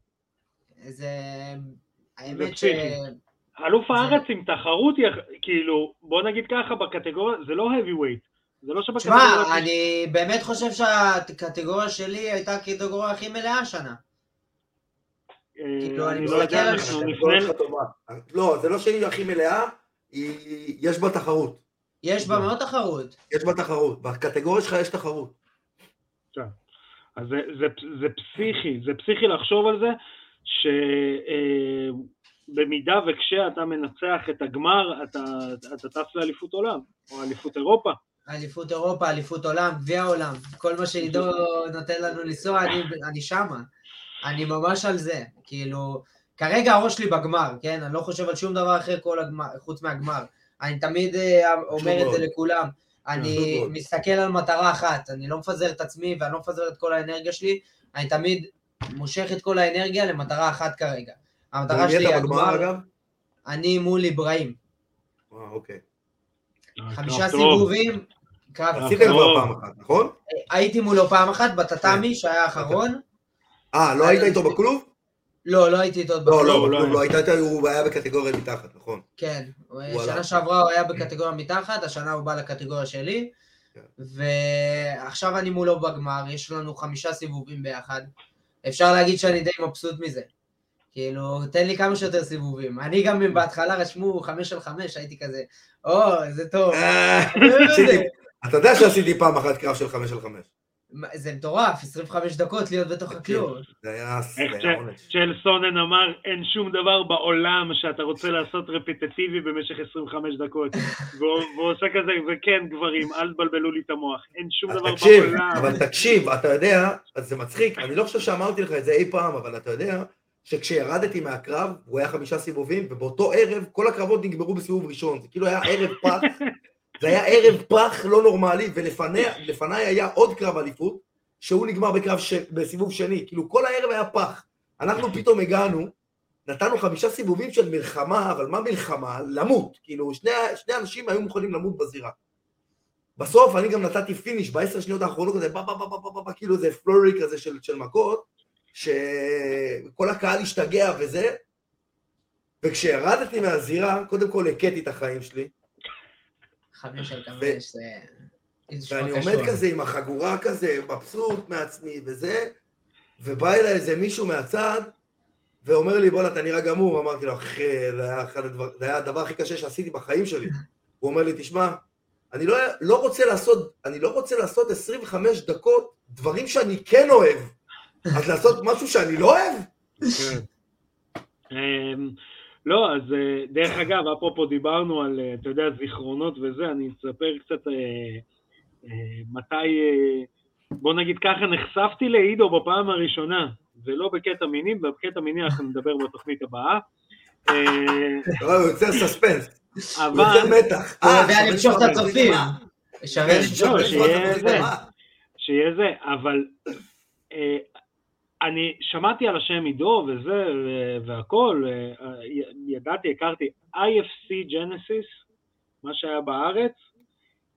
זה... האמת ש... פסיכי. אלוף זה- הארץ עם תחרות, כאילו, בוא נגיד ככה, בקטגוריה, זה לא heavyweight. זה לא תשמע, שבקטגוריה... אני באמת חושב שהקטגוריה שלי הייתה הקטגוריה הכי מלאה השנה. אה, כאילו, אני לא יודע, אנחנו נפנה... לא, זה לא שהיא הכי מלאה, יש בה תחרות. יש בה מאוד תחרות. יש בה תחרות. בקטגוריה שלך יש תחרות. אז זה, זה, זה פסיכי, זה פסיכי לחשוב על זה, שבמידה וכשאתה מנצח את הגמר, אתה, אתה טס לאליפות עולם, או אליפות אירופה. אליפות אירופה, אליפות עולם, גביע העולם. כל מה שעידו נותן לנו לנסוע, אני, אני שמה. אני ממש על זה. כאילו, כרגע הראש שלי בגמר, כן? אני לא חושב על שום דבר אחר כל הגמר, חוץ מהגמר. אני תמיד אה, אומר את זה. לכולם. אני. מסתכל על מטרה אחת, אני לא מפזר את עצמי ואני לא מפזר את כל האנרגיה שלי, אני תמיד מושך את כל האנרגיה למטרה אחת כרגע. המטרה שלי היא הגמר? אני מול אברהים. אה, אוקיי. חמישה. סיבובים, עשיתם כבר טוב. פעם אחת, נכון? הייתי מולו פעם אחת. בטאטאמי, שהיה האחרון. אה, לא היית איתו בכלוב? לא, לא הייתי איתו עוד לא, בכלוב. לא, לא. לא היית איתו, הוא היה בקטגוריה מתחת, נכון. כן. שנה שעברה הוא היה בקטגוריה מתחת, השנה הוא בא לקטגוריה שלי. כן. ועכשיו אני מולו בגמר, יש לנו חמישה סיבובים ביחד. אפשר להגיד שאני די מבסוט מזה. כאילו, תן לי כמה שיותר סיבובים. אני גם בהתחלה רשמו חמש על חמש, הייתי כזה, או, זה טוב. אתה יודע שעשיתי פעם אחת קרב של חמש על חמש. זה מטורף, 25 דקות להיות בתוך. זה היה זה איך היה עונש. צ'ל סונן אמר, אין שום דבר בעולם שאתה רוצה לעשות רפטטיבי במשך 25 דקות. והוא עושה כזה, וכן גברים, אל תבלבלו לי את המוח. אין שום דבר תקשיב, בעולם. אבל תקשיב, אתה יודע, אז זה מצחיק, אני לא חושב שאמרתי לך את זה אי פעם, אבל אתה יודע שכשירדתי מהקרב, הוא היה חמישה סיבובים, ובאותו ערב כל הקרבות נגמרו בסיבוב ראשון, זה כאילו היה ערב פח, זה היה ערב פח לא נורמלי, ולפניי היה עוד קרב אליפות, שהוא נגמר בקרב ש... בסיבוב שני, כאילו כל הערב היה פח. אנחנו פתאום הגענו, נתנו חמישה סיבובים של מלחמה, אבל מה מלחמה? למות, כאילו שני, שני אנשים היו מוכנים למות בזירה. בסוף אני גם נתתי פיניש בעשר שניות האחרונות כזה, בא בא בא בא בא בא כאילו איזה פלורי כזה של, של מכות, שכל הקהל השתגע וזה, וכשירדתי מהזירה, קודם כל הכיתי את החיים שלי, חמש על חמש, זה... זה ואני עומד. כזה עם החגורה כזה, מבסוט מעצמי וזה, ובא אליי איזה מישהו מהצד, ואומר לי, בואנה, אתה נראה גמור, אמרתי לו, אחי, זה היה, אחד הדבר, זה היה הדבר הכי קשה שעשיתי בחיים שלי. הוא אומר לי, תשמע, אני לא, לא רוצה לעשות, אני לא רוצה לעשות 25 דקות דברים שאני כן אוהב. אז לעשות משהו שאני לא אוהב? לא, אז אה, דרך אגב, אפרופו דיברנו על, אה, אתה יודע, זיכרונות וזה, אני אספר קצת אה, אה, מתי, אה, בוא נגיד ככה, נחשפתי לעידו בפעם הראשונה, ולא בקטע מיני, בקטע מיני אנחנו נדבר בתוכנית הבאה. אה, אתה רואה, הוא יוצר סספנס, הוא אבל, יוצר מתח. הוא אה, יודע למשוך את הצופים. כן, את שיהיה הצופים. זה. שיהיה זה, אבל אני שמעתי על השם עידו וזה והכל, אה, י- ידעתי, הכרתי IFC ג'נסיס, מה שהיה בארץ,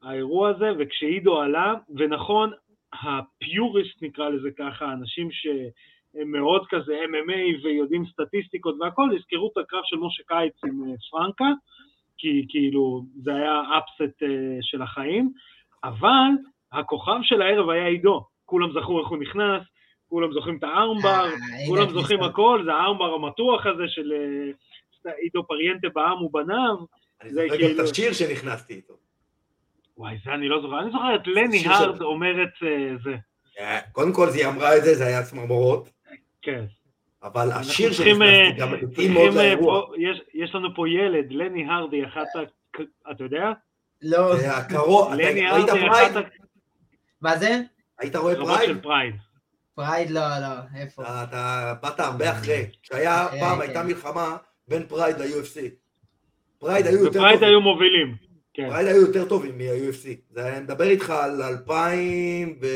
האירוע הזה, וכשעידו עלה, ונכון, הפיוריסט נקרא לזה ככה, אנשים שהם מאוד כזה MMA ויודעים סטטיסטיקות והכל, יזכרו את הקרב של משה קיץ עם אה, פרנקה, כי כאילו זה היה אפסט של החיים, אבל הכוכב של הערב היה עידו, כולם זכרו איך הוא נכנס, כולם זוכרים את הארמבר, אה, כולם זוכרים. הכל, זה הארמבר המתוח הזה של אה, עידו פריאנטה בעם ובניו, אני זה זוכר גם את כאילו- השיר שנכנסתי איתו. וואי, זה אני לא זוכר, אני זוכר את לני הארד של- אומרת אה, זה. קודם כל, היא אמרה את זה, זה היה צמרמורות, כן. אבל השיר שנכנסתי גם התאים מאוד לאירוע. יש- יש לנו פה ילד, לני הארד, אחת ה... אתה יודע? לא, זה הקרוב, אתה לני ראית Pride? מה זה? היית רואה Pride? Pride. לא, לא, איפה? אתה- באת הרבה אחרי. כשהיה, כן, פעם כן. הייתה מלחמה בין Pride ל-UFC. פרייד היו יותר ו-Pride טובים. היו מובילים. כן. Pride היו יותר טובים מה-UFC. זה אני מדבר איתך על 2000 ו...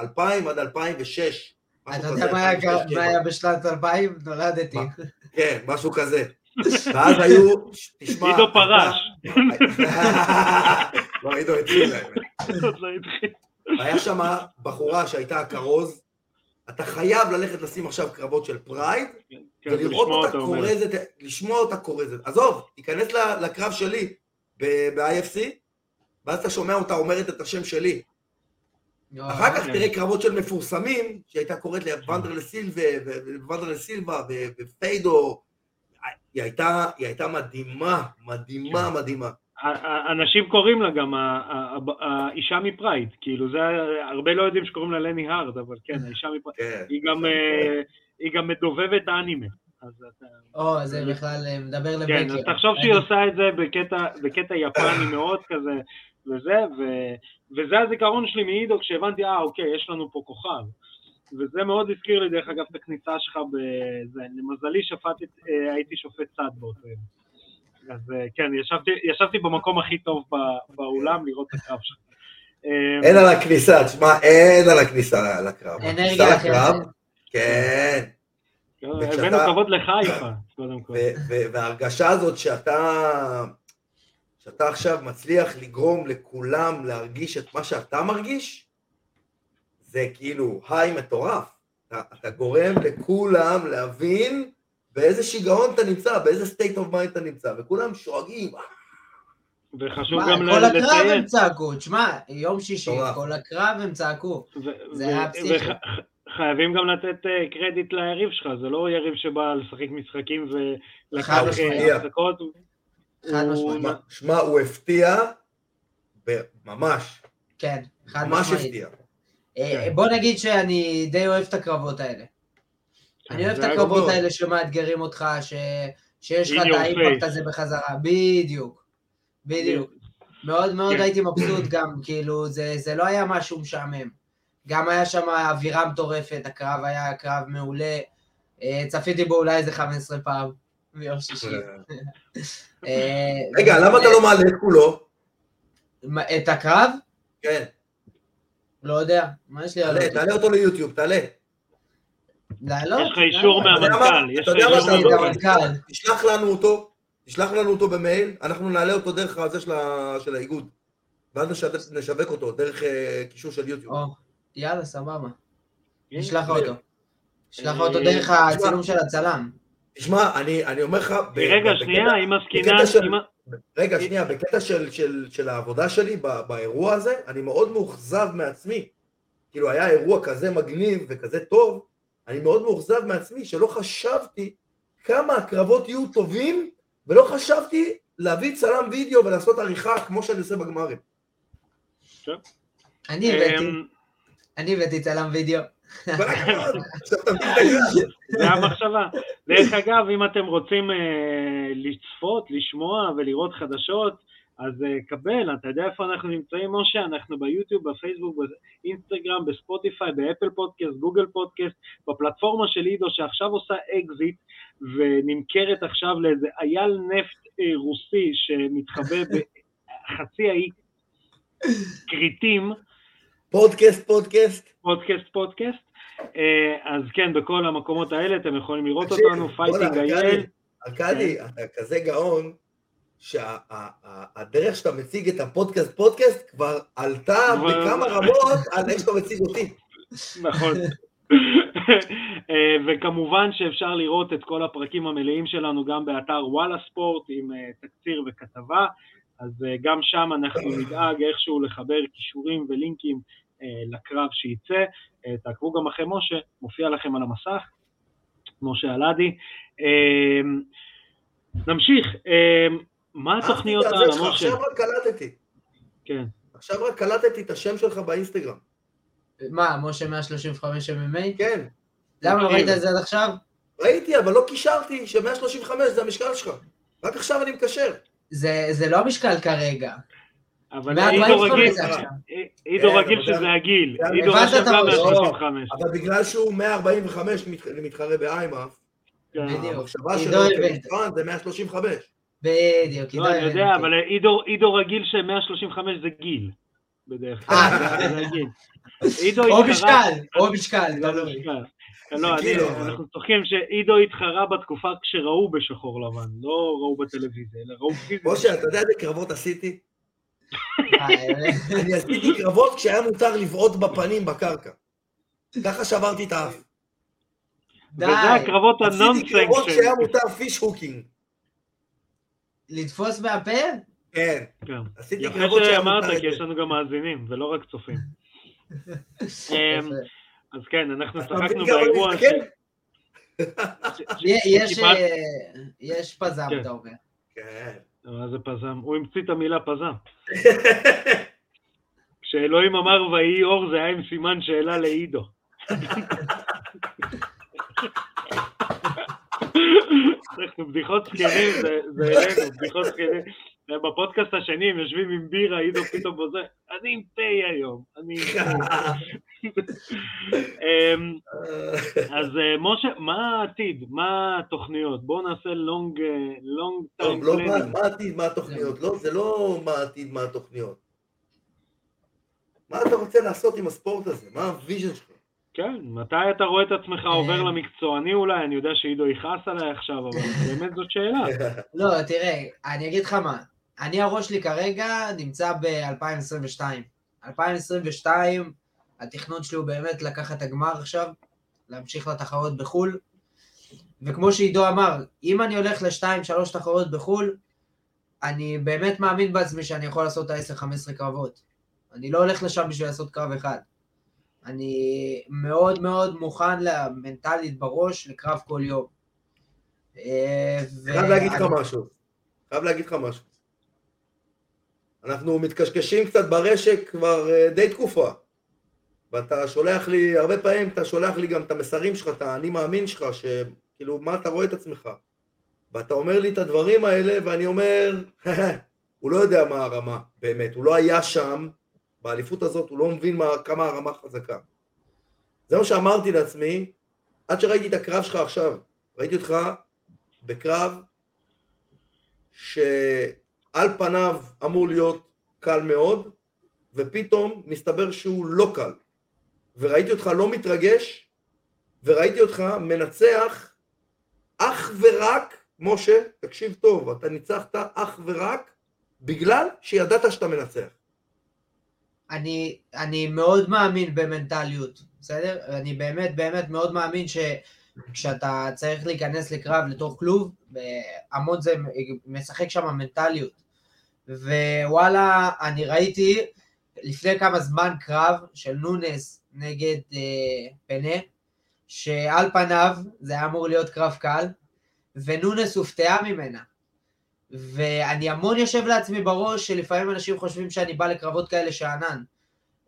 2000 עד 2006. משהו אתה יודע מה היה- 2006, מה היה בשנת 2000? נולדתי. מה? כן, משהו כזה. ואז היו, תשמע... עידו פרש. לא, עידו התחיל לא התחיל. היה שם בחורה שהייתה הכרוז, אתה חייב ללכת לשים עכשיו קרבות של Pride, כן, ולראות לשמוע אותה. כורזת, לשמוע אותה כורזת. עזוב, תיכנס לקרב שלי ב-IFC, ואז אתה שומע אותה אומרת את השם שלי. לא, אחר כך כן. תראה קרבות של מפורסמים, שהייתה קוראת לוונדרליי סילבה, וונדרליי סילבה, ו- ופיידור. היא הייתה, היא הייתה מדהימה, מדהימה, מדהימה. אנשים קוראים לה גם האישה מפרייד, כאילו זה, הרבה לא יודעים שקוראים לה לני הארד, אבל כן, האישה מפרייד, כן. היא גם, אה, היא גם מדובבת אתה, או, זה בכלל אה, מדבר לבקר. כן, אז תחשוב שהיא עושה את זה בקטע, יפני מאוד כזה, וזה, וזה הזיכרון שלי מעידו כשהבנתי, אה, אוקיי, יש לנו פה כוכב. וזה מאוד הזכיר לי, דרך אגב, את הכניסה שלך בזה. למזלי, שפטתי, אה, הייתי שופט צד באותו יום. אז אה, כן, ישבתי, ישבתי במקום הכי טוב ב- באולם לראות את הקרב שלך. אה, אין על הכניסה, תשמע, אין על הכניסה לקרב. אנרגיה לקרב. כן. וכשאתה- הבאנו כבוד לחיפה, קודם כל. וההרגשה הזאת שאתה, שאתה עכשיו מצליח לגרום לכולם להרגיש את מה שאתה מרגיש, זה כאילו היי מטורף. אתה, אתה גורם לכולם להבין באיזה שיגעון אתה נמצא, באיזה state of mind אתה נמצא, וכולם שואגים. וחשוב מה, גם כל הקרב הם לציין, צעקו, תשמע, יום שישי. כל הקרב הם צעקו. ו- זה ו- היה פסיכי. וח- חייבים גם לתת אה, קרדיט ליריב שלך, זה לא יריב שבא לשחק משחקים ולקח אה. הפסקות. חד הוא- משמעית. שמע, הוא הפתיע, ממש, כן, חד ממש משמעית. הפתיע. אה, כן. בוא נגיד שאני די אוהב את הקרבות האלה. אני אוהב את הקרבות. האלה שמאתגרים אותך, ש- שיש לך את האימפקט. הזה בחזרה. בדיוק. בדיוק. מאוד מאוד כן. הייתי מבסוט גם, כאילו, זה זה לא היה משהו משעמם. גם היה שם אווירה מטורפת, הקרב היה קרב מעולה. אה, צפיתי בו אולי איזה 15 פעם ביום שישי. אה, רגע, למה אתה לא מעלה את כולו? את הקרב? כן, לא יודע. מה יש לי תעלה, לעלות? תעלה אותו ליוטיוב, תעלה. לעלות? יש לך אישור? מהמנכ"ל, יש לך? אישור יש לי את מהמנכ"ל. המנכ"ל. תשלח לנו אותו, תשלח לנו אותו במייל, אנחנו נעלה אותו דרך הזה של, האיגוד. ואז נשווק, אותו דרך אה, קישור של יוטיוב. יאללה, סבבה. נשלח אותו. נשלח אה, אותו דרך הצילום של הצלם. תשמע, אני, אני אומר לך... רגע, שנייה, עם הזקינה, בקטע של- עם ה- רגע, שנייה, בקטע של, של, של העבודה שלי ב- באירוע הזה, אני מאוד מאוכזב מעצמי. כאילו, היה אירוע כזה מגניב וכזה טוב, אני מאוד מאוכזב מעצמי שלא חשבתי כמה הקרבות יהיו טובים, ולא חשבתי להביא צלם וידאו ולעשות עריכה כמו שאני עושה בגמרים. אני הבאתי, אמ, אני הבאתי צלם וידאו. זה המחשבה. דרך אגב, אם אתם רוצים אה, לצפות, לשמוע ולראות חדשות, אז אה, קבל, אתה יודע איפה אנחנו נמצאים, משה? אנחנו ביוטיוב, בפייסבוק, באינסטגרם, בספוטיפיי, באפל פודקאסט, גוגל פודקאסט, בפלטפורמה של עידו שעכשיו עושה אקזיט ונמכרת עכשיו לאיזה אייל נפט אה, רוסי שמתחבא בחצי האי כריתים, פודקאסט, פודקאסט. פודקאסט פודקאסט. אה, אז כן, בכל המקומות האלה אתם יכולים לראות אותנו, fighting אייל. ארכדי, ארכדי, אתה כזה גאון, שהדרך שאתה מציג את הפודקאסט פודקאסט כבר עלתה בכמה רמות על איך שאתה מציג אותי. נכון. אה, וכמובן שאפשר לראות את כל הפרקים המלאים שלנו גם באתר וואלה ספורט עם אה, תקציר וכתבה, אז אה, גם שם אנחנו נדאג איכשהו לחבר כישורים ולינקים לקרב שייצא. תעקבו גם אחרי משה, מופיע לכם על המסך, משה אלעדי. נמשיך, מה התוכניות הלאה, משה? עכשיו רק קלטתי. כן. עכשיו רק קלטתי את השם שלך באינסטגרם. מה, משה 135 MMA? כן. למה לא. ראית את זה עד עכשיו? ראיתי, אבל לא קישרתי ש-135 זה המשקל שלך. רק עכשיו אני מקשר. זה זה לא המשקל כרגע. אבל 145 עידו רגיל, עכשיו. עידו כן, רגיל שזה זה- הגיל, עידו רשם גם הראש. 135. אבל בגלל שהוא 145 מת- מתחרה באיימאף, כן. המחשבה שלו זה 135. בדיוק, לא, אני יודע, אבל עידו- עידו רגיל ש-135 זה גיל, בדרך כלל, אה. עידו או משקל, או משקל, לא, תלוי. לא, אני- כאילו, אנחנו צוחקים שאידו התחרה בתקופה כשראו בשחור לבן, לא ראו בטלוויזיה, אלא ראו פיזית. משה, אתה יודע איזה קרבות עשיתי? אה. אני עשיתי קרבות כשהיה מותר לבעוט בפנים בקרקע. ככה שברתי את האף. די, וזה הקרבות עשיתי הנונסנס קרבות של... כשהיה מותר fish hooking. לתפוס מהפה? כן. כן. יפה שאמרת. כי יש לנו גם מאזינים, ולא רק צופים. אמ. אז כן, אנחנו צחקנו אני באירוע ש... מסתכל? ש- יש, אה, יש פזם, כן. אתה אומר. כן. מה זה פזם? הוא המציא את המילה פזם. כשאלוהים אמר ויהי אור זה היה עם סימן שאלה לעידו. אנחנו בדיחות זקנים, זה אלינו, בדיחות זקנים. בפודקאסט השני הם יושבים עם בירה, עידו פתאום בזה, אני עם תה היום, אני עם תה. אמ, אז אה, משה, מה העתיד? מה התוכניות? בואו נעשה long long time לא מה- planning. מה העתיד, מה התוכניות. לא, זה לא מה העתיד, מה התוכניות. מה אתה רוצה לעשות עם הספורט הזה? מה ה vision שלך? כן, מתי אתה רואה את עצמך עובר אה. למקצועני אולי? אני יודע שעידו יכעס עליי עכשיו, אבל באמת זאת שאלה. לא, תראה, אני אגיד לך מה. אני, הראש שלי כרגע נמצא ב-2022. 2022, התכנון שלי הוא באמת לקחת את הגמר עכשיו, להמשיך לתחרות בחו"ל. וכמו שעידו אמר, אם אני הולך לשתיים, שלוש תחרות בחו"ל, אני באמת מאמין בעצמי שאני יכול לעשות את ה-10-15 קרבות. אני לא הולך לשם בשביל לעשות קרב אחד. אני מאוד מאוד מוכן מנטלית בראש לקרב כל יום. אה, חייב להגיד לך משהו. חייב להגיד לך משהו. אנחנו מתקשקשים קצת ברשת כבר אה, די תקופה. ואתה שולח לי, הרבה פעמים אתה שולח לי גם את המסרים שלך, את האני מאמין שלך, שכאילו, מה אתה רואה את עצמך? ואתה אומר לי את הדברים האלה, ואני אומר, הוא לא יודע מה הרמה, באמת, הוא לא היה שם, באליפות הזאת, הוא לא מבין מה, כמה הרמה חזקה. זה מה שאמרתי לעצמי, עד שראיתי את הקרב שלך עכשיו. ראיתי אותך בקרב שעל פניו אמור להיות קל מאוד, ופתאום מסתבר שהוא לא קל. וראיתי אותך לא מתרגש, וראיתי אותך מנצח אך ורק, משה, תקשיב טוב, אתה ניצחת אך ורק בגלל שידעת שאתה מנצח. אני, אני מאוד מאמין במנטליות, בסדר? אני באמת באמת מאוד מאמין שכשאתה צריך להיכנס לקרב לתוך כלוב, המון זה משחק שם מנטליות. ווואלה, אני ראיתי לפני כמה זמן קרב של נונס נגד אה, פנה, שעל פניו זה היה אמור להיות קרב קל, ונונס הופתעה ממנה. ואני המון יושב לעצמי בראש שלפעמים אנשים חושבים שאני בא לקרבות כאלה שאנן.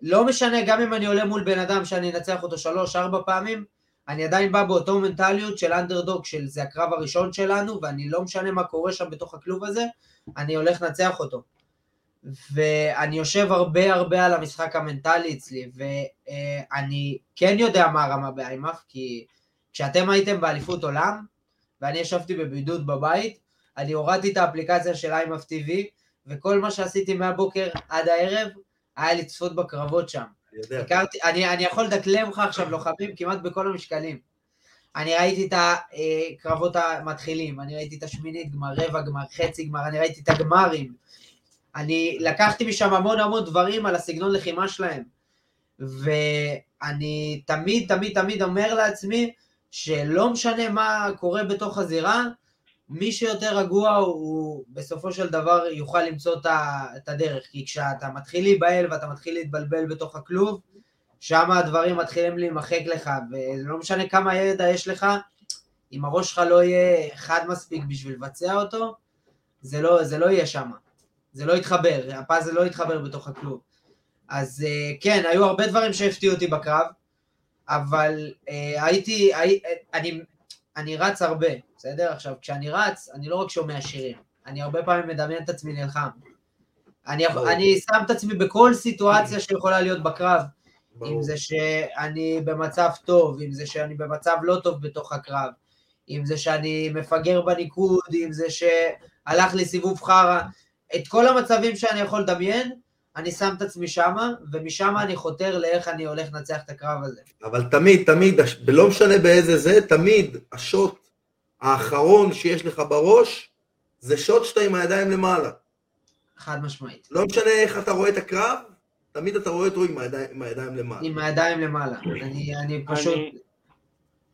לא משנה, גם אם אני עולה מול בן אדם שאני אנצח אותו שלוש, ארבע פעמים, אני עדיין בא באותו מנטליות של אנדרדוג, של זה הקרב הראשון שלנו, ואני לא משנה מה קורה שם בתוך הכלוב הזה, אני הולך לנצח אותו. ואני יושב הרבה הרבה על המשחק המנטלי אצלי, ואני כן יודע מה הרמה באיימאף, כי כשאתם הייתם באליפות עולם, ואני ישבתי בבידוד בבית, אני הורדתי את האפליקציה של איימאף TV, וכל מה שעשיתי מהבוקר עד הערב, היה לצפות בקרבות שם. אני יודע. הכרתי, אני, אני יכול לדקלם לך עכשיו לוחמים כמעט בכל המשקלים. אני ראיתי את הקרבות המתחילים, אני ראיתי את השמינית גמר, רבע גמר, חצי גמר, אני ראיתי את הגמרים. אני לקחתי משם המון המון דברים על הסגנון לחימה שלהם. ואני תמיד תמיד תמיד אומר לעצמי, שלא משנה מה קורה בתוך הזירה, מי שיותר רגוע הוא בסופו של דבר יוכל למצוא את את הדרך, כי כשאתה מתחיל להיבהל ואתה מתחיל להתבלבל בתוך הכלוב, שם הדברים מתחילים להימחק לך, ולא משנה כמה ידע יש לך, אם הראש שלך לא יהיה חד מספיק בשביל לבצע אותו, זה לא, זה לא יהיה שם, זה לא יתחבר, הפאזל לא יתחבר בתוך הכלוב. אז אה, כן, היו הרבה דברים שהפתיעו אותי בקרב, אבל אה, הייתי, הי, אני, אני רץ הרבה, בסדר? עכשיו, כשאני רץ, אני לא רק שומע שירים, אני הרבה פעמים מדמיין את עצמי נלחם. אני. אני שם את עצמי בכל סיטואציה שיכולה להיות בקרב, ברור. אם זה שאני במצב טוב, אם זה שאני במצב לא טוב בתוך הקרב, אם זה שאני מפגר בניקוד, אם זה שהלך לי סיבוב חרא, את כל המצבים שאני יכול לדמיין, אני שם את עצמי שמה, ומשם אני חותר לאיך אני הולך לנצח את הקרב הזה. אבל תמיד, תמיד, לא משנה באיזה זה, תמיד השוט האחרון שיש לך בראש, זה שוט שאתה עם הידיים למעלה. חד משמעית. לא משנה איך אתה רואה את הקרב, תמיד אתה רואה אותו עם הידיים, עם הידיים למעלה. עם הידיים למעלה. אני, אני פשוט... אני-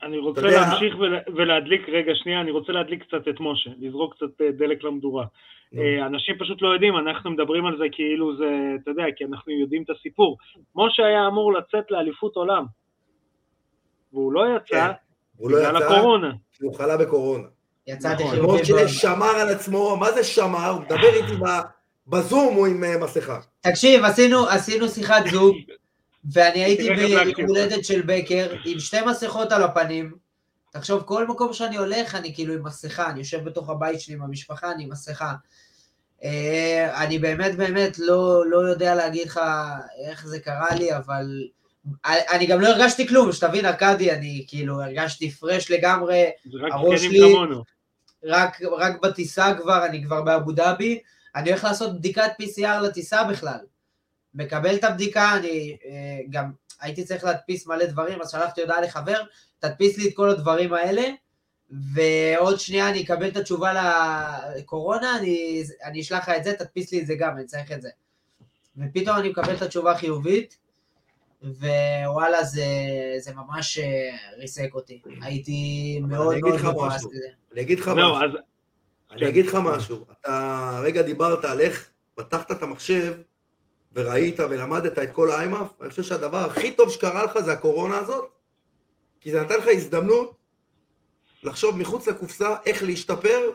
אני רוצה יודע- להמשיך ול- ולהדליק, רגע שנייה, אני רוצה להדליק קצת את משה, לזרוק קצת אה, דלק למדורה. אה, אנשים פשוט לא יודעים, אנחנו מדברים על זה כאילו זה, אתה יודע, כי אנחנו יודעים את הסיפור. משה היה אמור לצאת לאליפות עולם, והוא לא יצא כן, הוא לא בגלל יצא, הקורונה. כי הוא חלה בקורונה. יצאתי נכון. חיובי. משה שמר על עצמו, מה זה שמר? הוא מדבר איתי ב- בזום, הוא עם אה, מסכה. תקשיב, עשינו, עשינו שיחת זום, ואני הייתי תראה איך ביום להקשיב. הולדת של בקר, עם שתי מסכות על הפנים. תחשוב, כל מקום שאני הולך, אני כאילו עם מסכה, אני יושב בתוך הבית שלי עם המשפחה, אני עם מסכה. אה, אני באמת באמת לא, לא יודע להגיד לך איך זה קרה לי, אבל אני גם לא הרגשתי כלום, שתבין, ארכדי, אני כאילו הרגשתי פרש לגמרי, הראש כמונו. רק, רק בטיסה כבר, אני כבר באבו דאבי, אני הולך לעשות בדיקת PCR לטיסה בכלל. מקבל את הבדיקה, אני אה, גם הייתי צריך להדפיס מלא דברים, אז שלחתי הודעה לחבר, תדפיס לי את כל הדברים האלה, ועוד שנייה אני אקבל את התשובה לקורונה, אני, אני אשלח לך את זה, תדפיס לי את זה גם, אני צריך את זה. ופתאום אני מקבל את התשובה החיובית, ווואלה, זה, זה ממש אה, ריסק אותי. הייתי מאוד מאוד מבואס משהו. מזה. אני אגיד לך זהו, משהו. אני אגיד לך משהו, אתה רגע דיברת על איך פתחת את המחשב וראית ולמדת את כל האיימאף, אני חושב שהדבר הכי טוב שקרה לך זה הקורונה הזאת, כי זה נתן לך הזדמנות לחשוב מחוץ לקופסה איך להשתפר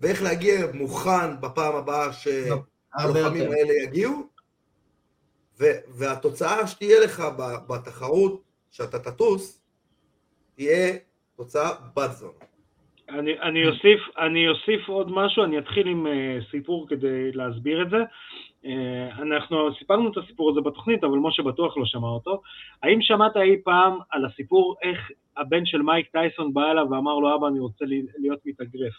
ואיך להגיע מוכן בפעם הבאה שהלוחמים. האלה יגיעו, ו- והתוצאה שתהיה לך בתחרות שאתה תטוס, תהיה תוצאה בת זונה. אני, אני, אוסיף, אני אוסיף עוד משהו, אני אתחיל עם uh, סיפור כדי להסביר את זה. Uh, אנחנו סיפרנו את הסיפור הזה בתוכנית, אבל משה בטוח לא שמע אותו. האם שמעת אי פעם על הסיפור איך הבן של מייק טייסון בא אליו ואמר לו, אבא, אני רוצה להיות מתאגרף?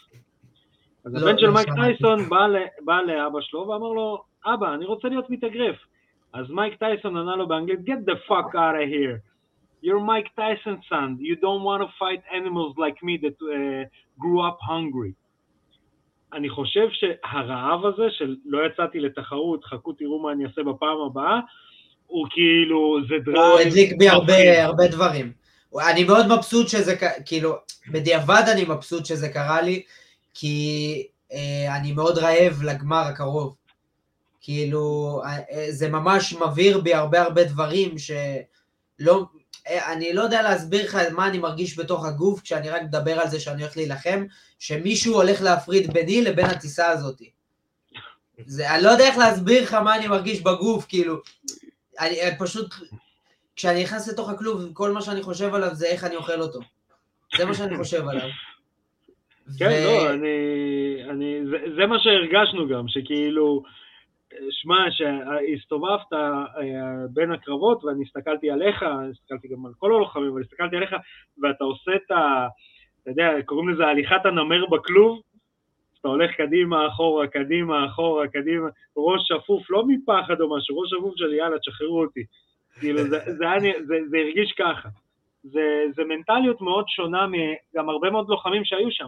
אז לא, הבן של לא מייק שמעתי. טייסון בא, בא לאבא שלו ואמר לו, אבא, אני רוצה להיות מתאגרף. אז מייק טייסון ענה לו באנגלית, get the fuck out of here. You're Mike Tyson's son. You don't want to fight animals like me that uh, grew up hungry. אני חושב שהרעב הזה של לא יצאתי לתחרות, חכו תראו מה אני אעשה בפעם הבאה, הוא כאילו, זה drive. הוא הדליק בי. הרבה, הרבה דברים. אני מאוד מבסוט שזה, כאילו, בדיעבד אני מבסוט שזה קרה לי, כי אה, אני מאוד רעב לגמר הקרוב. כאילו, אה, אה, זה ממש מבעיר בי הרבה הרבה דברים שלא, אני לא יודע להסביר לך מה אני מרגיש בתוך הגוף כשאני רק מדבר על זה שאני הולך להילחם, שמישהו הולך להפריד ביני לבין הטיסה הזאת. זה, אני לא יודע איך להסביר לך מה אני מרגיש בגוף, כאילו, אני, אני פשוט, כשאני נכנס לתוך הכלוב, כל מה שאני חושב עליו זה איך אני אוכל אותו. זה מה שאני חושב עליו. כן, לא, אני, אני, זה, זה מה שהרגשנו גם, שכאילו, שמע, שהסתובבת אה, בין הקרבות, ואני הסתכלתי עליך, הסתכלתי גם על כל הלוחמים, אבל הסתכלתי עליך, ואתה עושה את ה... אתה יודע, קוראים לזה הליכת הנמר בכלוב, אתה הולך קדימה, אחורה, קדימה, אחורה, קדימה, ראש שפוף, לא מפחד או משהו, ראש שפוף של יאללה, תשחררו אותי. כאילו, זה, זה, זה, זה הרגיש ככה. זה, זה מנטליות מאוד שונה מגם הרבה מאוד לוחמים שהיו שם.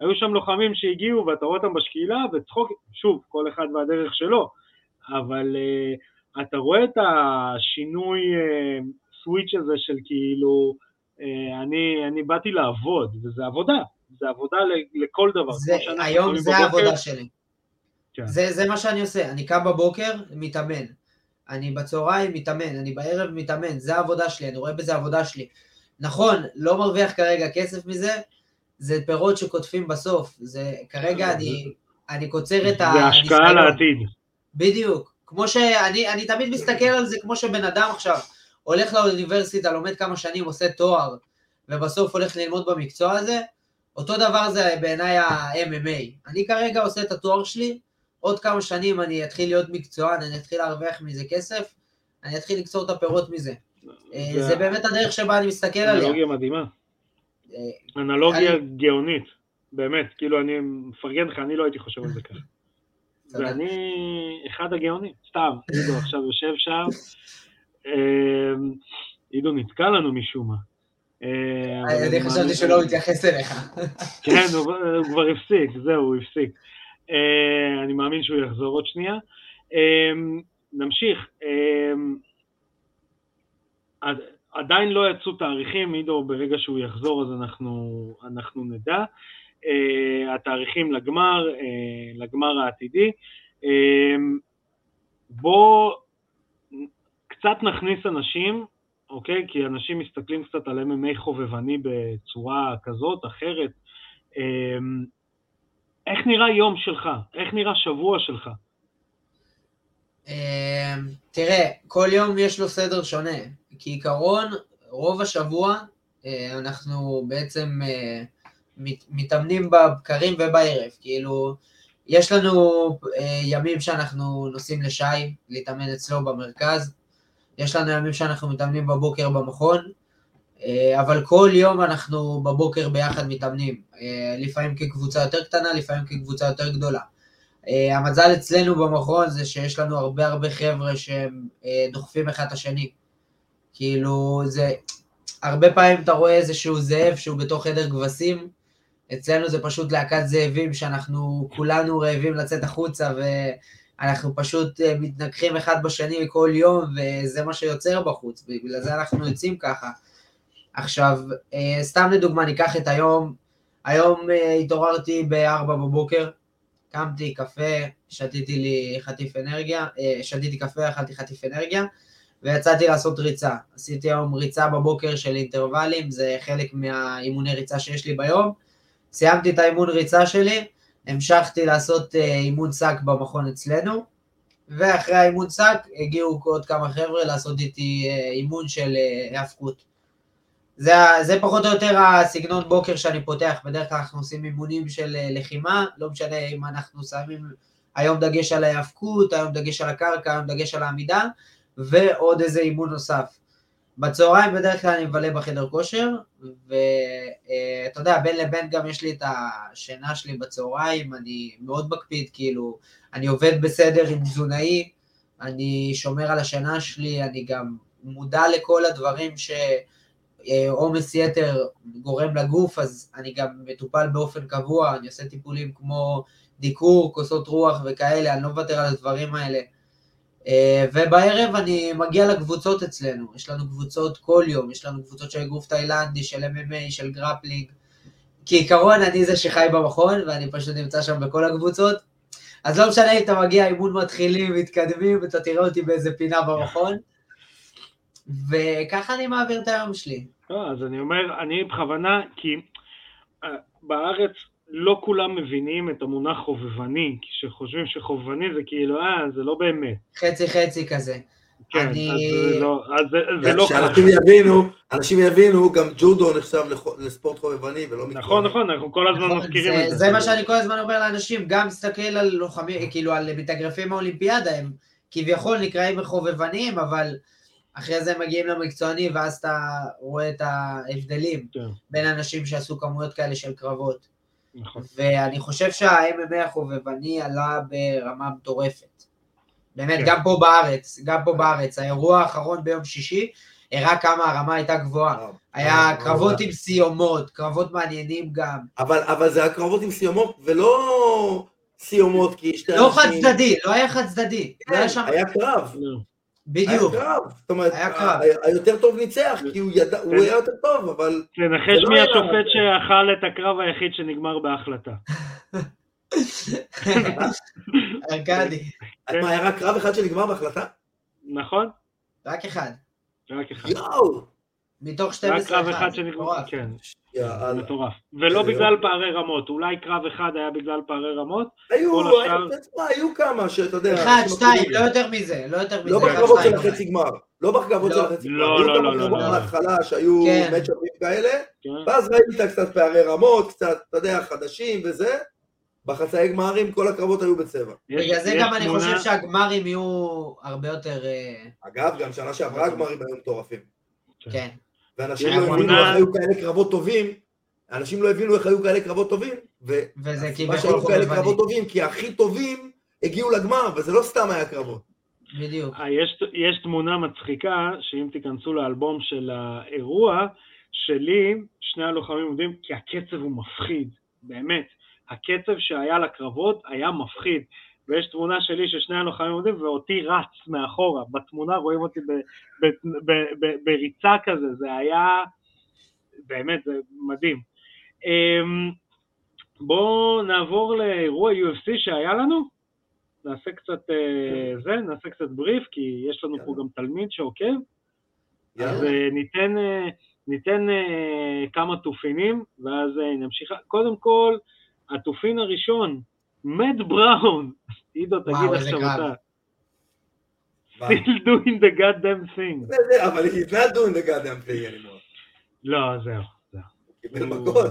היו שם לוחמים שהגיעו ואתה רואה אותם בשקילה וצחוק, שוב, כל אחד והדרך שלו, אבל uh, אתה רואה את השינוי uh, סוויץ' הזה של כאילו, uh, אני, אני באתי לעבוד, וזה עבודה, זה עבודה לכל דבר. זה, היום זה בבוקר. העבודה שלי. כן. זה, זה מה שאני עושה, אני קם בבוקר, מתאמן. אני בצהריים מתאמן, אני בערב מתאמן, זה העבודה שלי, אני רואה בזה עבודה שלי. נכון, לא מרוויח כרגע כסף מזה, זה פירות שקוטפים בסוף. זה, כרגע אני, אני קוצר את זה השקעה לעתיד. בדיוק. כמו שאני אני תמיד מסתכל על זה כמו שבן אדם עכשיו הולך לאוניברסיטה, לומד כמה שנים, עושה תואר, ובסוף הולך ללמוד במקצוע הזה, אותו דבר זה בעיניי ה-MMA. אני כרגע עושה את התואר שלי, עוד כמה שנים אני אתחיל להיות מקצוען, אני אתחיל להרוויח מזה כסף, אני אתחיל לקצור את הפירות מזה. אה, זה באמת הדרך שבה אני מסתכל עליה. אנלוגיה מדהימה. אנלוגיה אני- גאונית, באמת, כאילו אני מפרגן לך, אני לא הייתי חושב על זה ככה. ואני אחד הגאונים, סתם, עידו עכשיו יושב שם, אה, עידו נתקע לנו משום מה. אבל אני חשבתי שלא הוא התייחס אליך. כן, הוא כבר הפסיק, זהו, הוא הפסיק. אה, אני מאמין שהוא יחזור עוד שנייה. נמשיך. עד- עדיין לא יצאו תאריכים, עידו, ברגע שהוא יחזור אז אנחנו, אנחנו נדע. אה, התאריכים לגמר, אה, לגמר העתידי. אה, בוא קצת נכניס אנשים, אוקיי? כי אנשים מסתכלים קצת על MMA חובבני בצורה כזאת, אחרת. אה, איך נראה יום שלך? איך נראה שבוע שלך? אה, תראה, כל יום יש לו סדר שונה. כעיקרון, רוב השבוע אה, אנחנו בעצם אה, מת- מתאמנים בבקרים ובערב. כאילו, יש לנו אה, ימים שאנחנו נוסעים לשי, להתאמן אצלו במרכז. יש לנו ימים שאנחנו מתאמנים בבוקר במכון. אבל כל יום אנחנו בבוקר ביחד מתאמנים. לפעמים כקבוצה יותר קטנה, לפעמים כקבוצה יותר גדולה. Uh, המזל אצלנו במכון זה שיש לנו הרבה הרבה חבר'ה שהם uh, דוחפים אחד את השני. כאילו, זה... הרבה פעמים אתה רואה איזשהו זאב שהוא בתוך חדר כבשים, אצלנו זה פשוט להקת זאבים שאנחנו כולנו רעבים לצאת החוצה ואנחנו פשוט uh, מתנגחים אחד בשני כל יום וזה מה שיוצר בחוץ, בגלל זה אנחנו יוצאים ככה. עכשיו, סתם לדוגמה, ניקח את היום, היום התעוררתי ב-4 בבוקר, קמתי, קפה, שתיתי לי חטיף אנרגיה, אה, שתיתי קפה, אכלתי חטיף אנרגיה, ויצאתי לעשות ריצה. עשיתי היום ריצה בבוקר של אינטרוולים, זה חלק מהאימוני ריצה שיש לי ביום. סיימתי את האימון ריצה שלי, המשכתי לעשות אה, אימון שק במכון אצלנו, ואחרי האימון שק הגיעו עוד כמה חבר'ה לעשות איתי אה, אימון של היאבקות. זה, זה פחות או יותר הסגנון בוקר שאני פותח, בדרך כלל אנחנו עושים אימונים של אה, לחימה, לא משנה אם אנחנו שמים היום דגש על ההיאבקות, היום דגש על הקרקע, היום דגש על העמידה, ועוד איזה אימון נוסף. בצהריים בדרך כלל אני מבלה בחדר כושר, ואתה יודע, בין לבין גם יש לי את השינה שלי בצהריים, אני מאוד מקפיד, כאילו, אני עובד בסדר עם תזונאי, אני שומר על השינה שלי, אני גם מודע לכל הדברים ש... אה, עומס יתר גורם לגוף, אז אני גם מטופל באופן קבוע, אני עושה טיפולים כמו דיקור, כוסות רוח וכאלה, אני לא מוותר על הדברים האלה. אה, ובערב אני מגיע לקבוצות אצלנו, יש לנו קבוצות כל יום, יש לנו קבוצות של אגרוף תאילנדי, של MMA, של grappling. כעיקרון אני זה שחי במכון, ואני פשוט נמצא שם בכל הקבוצות. אז לא משנה אם אתה מגיע אימון מתחילים, מתקדמים, אתה תראה אותי באיזה פינה במכון. וככה אני מעביר את היום שלי. לא, אז אני אומר, אני בכוונה, כי אה, בארץ לא כולם מבינים את המונח חובבני, כשחושבים שחובבני זה כאילו, אה, זה לא באמת. חצי חצי כזה. כן, אני- אז זה לא, אז זה, זה לא ככה. שאנשים יבינו, אנשים יבינו, גם ג'ודו נחשב לספורט חובבני ולא מקצועני. נכון, נכון, אנחנו כל הזמן נכון, מזכירים זה, את זה. זה מה שאני כל הזמן אומר לאנשים, גם תסתכל על לוחמים, כאילו על מתאגרפים מהאולימפיאדה, הם כביכול נקראים חובבניים, אבל אחרי זה הם מגיעים למקצועני, ואז אתה רואה את ההבדלים כן, בין אנשים שעשו כמויות כאלה של קרבות. נכון. ואני חושב שה-MMA החובבני עלה ברמה מטורפת. באמת, כן. גם פה בארץ, גם פה בארץ, האירוע האחרון ביום שישי, הראה כמה הרמה הייתה גבוהה. וואו. היה וואו, קרבות וואו. עם סיומות, קרבות מעניינים גם. אבל, אבל זה היה קרבות עם סיומות, ולא סיומות כי לא חד צדדי, לא היה חד צדדי. לא היה שם... כן, היה קרב. בדיוק. היה קרב. זאת אומרת, היה קרב. היותר טוב ניצח, כי הוא ידע, הוא כן. היה יותר טוב, אבל... תנחש זה לא מי השופט. שאכל את הקרב היחיד שנגמר בהחלטה. ארכדי. כן. מה, היה רק קרב אחד שנגמר בהחלטה? נכון? רק אחד. רק אחד. יואו! מתוך רק 12 קרב אחד אחד, שנגמר, מטורף. כן, יאללה. מטורף. ולא זה בגלל לא- פערי רמות, אולי קרב אחד היה בגלל פערי רמות, היו, היו, היו כמה שאתה יודע. אחד, שתיים. לא יותר מזה, לא יותר מזה. לא בקרבות של. החצי גמר. לא בקרבות לא. של החצי גמר. לא, היו לא, כמה לא, לא, קרבות לא. בהתחלה שהיו כן. מצ'אפים כאלה, כן, ואז ראית קצת פערי רמות, קצת, אתה יודע, חדשים וזה. בחצאי גמרים כל הקרבות היו בצבע. בגלל זה גם אני חושב שהגמרים יהיו הרבה יותר... אה, אגב, גם שנה שעברה הגמרים היו מטורפים. כן. ואנשים יש לא הבינו איך היו כאלה קרבות טובים, אנשים לא הבינו איך היו כאלה קרבות טובים, וזה כביכול שהיו כאלה. קרבות טובים, כי הכי טובים הגיעו לגמר, וזה לא סתם היה קרבות. בדיוק. אה, יש, יש תמונה מצחיקה, שאם תיכנסו לאלבום של האירוע, שלי, שני הלוחמים עומדים, כי הקצב הוא מפחיד, באמת. הקצב שהיה לקרבות היה מפחיד. ויש תמונה שלי ששני הלוחמים עומדים, ואותי רץ מאחורה. בתמונה רואים אותי ב, ב, ב, ב, בריצה כזה, זה היה... באמת, זה מדהים. אמ, בואו נעבור לאירוע UFC שהיה לנו. נעשה קצת אה, זה, נעשה קצת בריף, כי יש לנו פה. גם תלמיד שעוקב. אז. אה, ניתן, אה, ניתן כמה תופינים, ואז נמשיך. קודם כל, התופין הראשון, מד בראון. עידו, תגיד עכשיו. אתה. still doing the goddamn thing. אבל he's not doing the goddamn thing anymore. לא, זהו, קיבל מכות.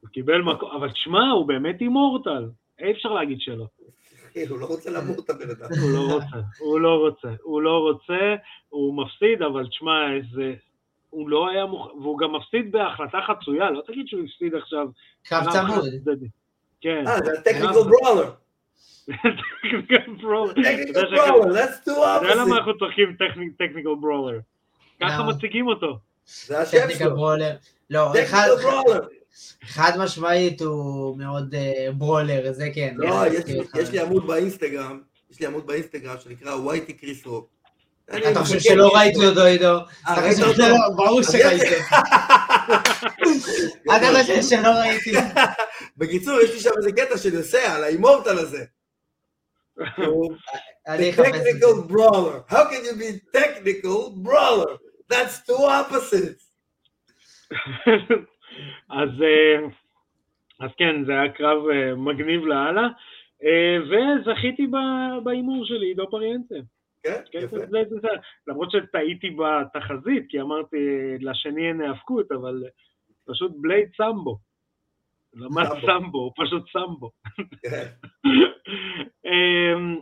הוא קיבל מקום, אבל תשמע, הוא באמת אימורטל. אי אפשר להגיד שלא. הוא לא רוצה למות הבן אדם. הוא לא רוצה, הוא לא רוצה, הוא לא רוצה, הוא מפסיד, אבל תשמע, איזה... הוא לא היה מוכן, והוא גם מפסיד בהחלטה חצויה, לא תגיד שהוא הפסיד עכשיו. קרב צמוד. כן. אה, זה הטכניקל ברולר. טכניקל ברולר. אתה יודע טכניקל שגם- ברולר, let's do אתה יודע למה opposite. אנחנו צוחקים טכניקל ברולר? ככה? מציגים אותו. זה השם שלו. לא. חד משמעית הוא מאוד אה, ברולר, זה כן. לא, אני יש לי- איתך. יש לי עמוד באינסטגרם, יש לי עמוד באינסטגרם שנקרא וייטי קריס רוק. אתה חושב שלא ראיתי אותו, עידו? אה, אתה חושב אותו? שלא- ברור שראיתי. אתה חושב שלא ראיתי. בקיצור, יש לי שם איזה קטע שאני עושה על האימורטל הזה. אני The technical brawler. How can you be technical brawler? That's two opposites. אז, אה, אז כן, זה היה קרב אה, מגניב לאללה, אה, וזכיתי בהימור שלי, עידו פריאנטה. כן, כן, יפה. זה, זה, זה, למרות שטעיתי בתחזית, כי אמרתי לשני אין היאבקות, אבל פשוט בלייד סמבו. למד סמבו. הוא פשוט סמבו. כן. אמ,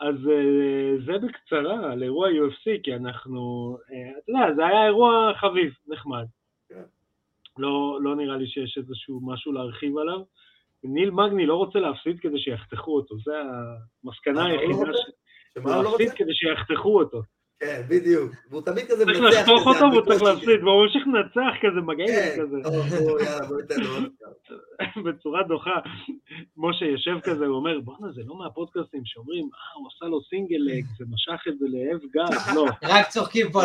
אז אה, זה בקצרה על אירוע UFC, כי אנחנו, אה, אתה יודע, זה היה אירוע חביב, נחמד. כן. לא, לא נראה לי שיש איזשהו משהו להרחיב עליו. ניל מגני לא רוצה להפסיד כדי שיחתכו אותו, זה המסקנה הוא לא היחידה? ש- לא להפסיד? כדי שיחתכו אותו. כן, בדיוק. והוא תמיד כזה צריך מנצח לחתוך כזה, אותו והוא צריך. להפסיד, והוא ממשיך לנצח כזה מגעיל כן, כזה. בצורה דוחה. משה יושב כזה, הוא אומר, בואנה, זה לא מהפודקאסטים שאומרים, אה, הוא עשה לו single leg, זה משך את זה ל half guard, לא. רק צוחקים פה.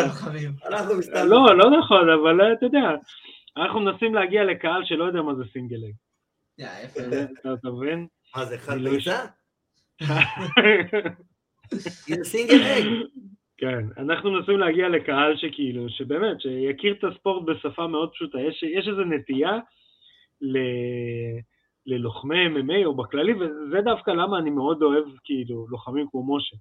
אנחנו מסתכלים. לא, לא נכון, אבל אה, אתה יודע, אנחנו מנסים להגיע לקהל שלא יודע מה זה single leg. אתה מבין? מה זה, לא ביצה? זה single egg. כן, אנחנו מנסים להגיע לקהל שכאילו, שבאמת, שיכיר את הספורט בשפה מאוד פשוטה. יש, יש איזו נטייה ל, ללוחמי MMA או בכללי, וזה דווקא למה אני מאוד אוהב כאילו לוחמים כמו משה.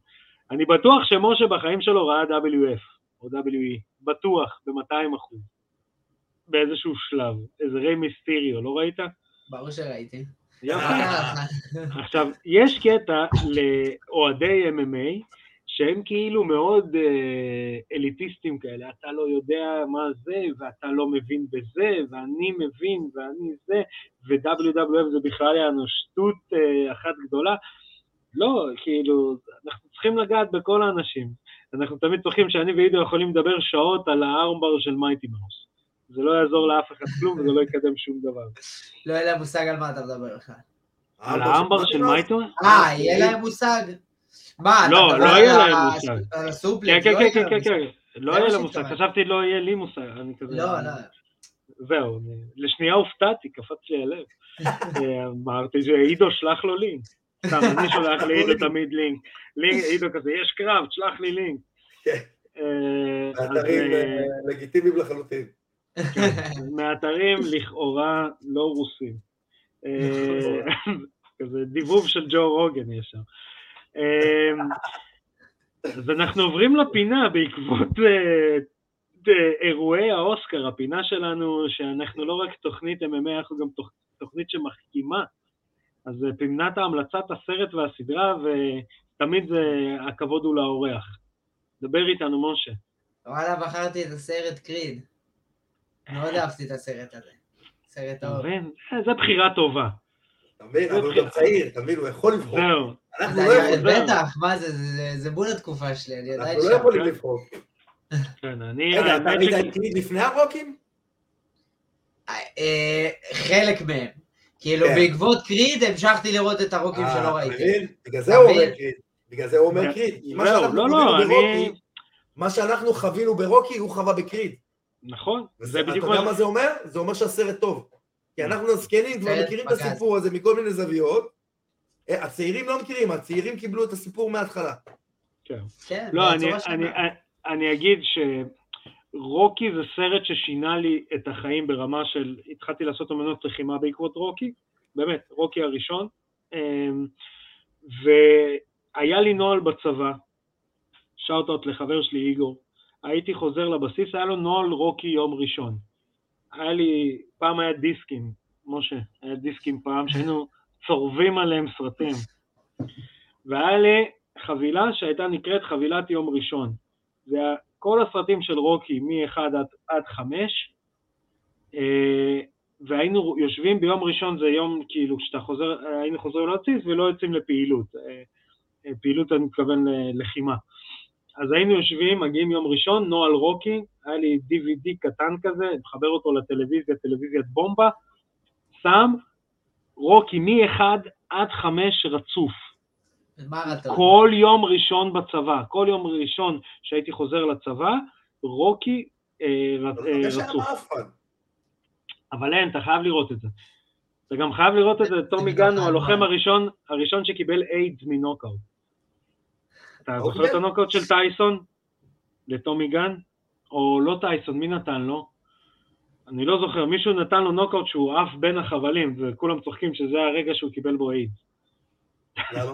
אני בטוח שמשה בחיים שלו ראה WF או WE, בטוח, ב-200 אחוז. באיזשהו שלב, איזה ריי מיסטיריו, לא ראית? ברור שראיתי. יפה. עכשיו, יש קטע לאוהדי MMA שהם כאילו מאוד אה, אליטיסטים כאלה, אתה לא יודע מה זה, ואתה לא מבין בזה, ואני מבין, ואני זה, ו-WWF זה בכלל יענו שטות אה, אחת גדולה. לא, כאילו, אנחנו צריכים לגעת בכל האנשים. אנחנו תמיד צוחקים שאני ועידו יכולים לדבר שעות על הארמבר של מייטי מאוס. זה לא יעזור לאף אחד כלום וזה לא יקדם שום דבר. לא יהיה להם מושג על מה אתה מדבר בכלל. על האמבר של מייטו? אה, יהיה להם מושג? מה, לא, לא יהיה להם מושג. על כן, הסופלקס? כן, לא כן, יהיה כן, להם כן. כן. לא יהיה מושג, שהתכוונתי. חשבתי לא יהיה לי מושג, אני כזה... לא, לא. זהו, לשנייה הופתעתי, קפץ לי הלב. אה, אמרתי שעידו, שלח לו לינק. סתם, אני שולח לעידו תמיד לינק. לינק, עידו כזה, יש קרב, שלח לי לינק. כן. אה, אה, לגיטימיים לחלוטין. מאתרים לכאורה לא רוסים. כזה דיבוב של ג'ו רוגן יש שם. אה, אז אנחנו עוברים לפינה בעקבות אה, אה, אירועי האוסקר, הפינה שלנו, שאנחנו לא רק תוכנית MMA, אנחנו גם תוכ- תוכנית שמחכימה. אז אה, פינת ההמלצת הסרט והסדרה, ותמיד זה, הכבוד הוא לאורח. דבר איתנו, משה. וואלה, בחרתי את הסרט קריד. מאוד אהבתי את הסרט הזה. סרט טוב. זו בחירה טובה. אתה מבין? אבל הוא גם צעיר, אתה מבין? הוא יכול לבחור. זהו. אנחנו לא יכולים. בטח, מה זה, זה- בול התקופה שלי, אני עדיין אנחנו לא שם. יכולים לבחור. כן, אני... רגע, אתה האמת ראית שכי- את קליד לפני הרוקים? אה, חלק מהם. כאילו, כן. בעקבות קריד המשכתי לראות את הרוקים אה, שלא ראיתי. בגלל זה הוא אומר? קריד. בגלל זה הוא אומר קריד. זהו, שאנחנו לא, חווינו לא, אני... מה שאנחנו חווינו ברוקי, הוא חווה בקריד. נכון, זה אתה יודע. מה זה אומר? זה אומר שהסרט טוב. כי אנחנו הזקנים כבר סרט מכירים את. הסיפור הזה מכל מיני זוויות. אה, הצעירים לא מכירים, הצעירים קיבלו את הסיפור מההתחלה. כן. כן, לא, אני, אגיד שרוקי זה סרט ששינה לי את החיים ברמה של, התחלתי לעשות אמנות לחימה בעקבות רוקי, באמת, רוקי הראשון, אמ, והיה לי נוהל בצבא, shout-out לחבר שלי איגור, הייתי חוזר לבסיס, היה לו נוהל רוקי יום ראשון. היה לי, פעם היה דיסקים, משה, היה דיסקים פעם שהיינו צורבים עליהם סרטים. והיה לי חבילה שהייתה נקראת חבילת יום ראשון. זה היה כל הסרטים של רוקי מ-1 עד, עד 5, אה, והיינו יושבים ביום ראשון, זה יום כאילו כשאתה חוזר, היינו חוזרים לבסיס ולא יוצאים לפעילות. אה, אה, פעילות אני מתכוון ללחימה. אז היינו יושבים, מגיעים יום ראשון, נוהל רוקי, היה לי DVD קטן כזה, מחבר אותו לטלוויזיה, טלוויזיית בומבה, שם רוקי מ-1 עד 5 רצוף. כל יום ראשון בצבא, כל יום ראשון שהייתי חוזר לצבא, רוקי אה, אבל אה, רצוף. אבל אין, אתה חייב לראות את זה. אתה גם חייב לראות את זה, טומי גן הוא הלוחם הראשון שקיבל איידס מנוקאוט. אתה זוכר אוקיי. את הנוקאוט של טייסון? לטומי גן? או לא טייסון, מי נתן לו? אני לא זוכר, מישהו נתן לו נוקאוט שהוא עף בין החבלים, וכולם צוחקים שזה הרגע שהוא קיבל בו איידס. למה?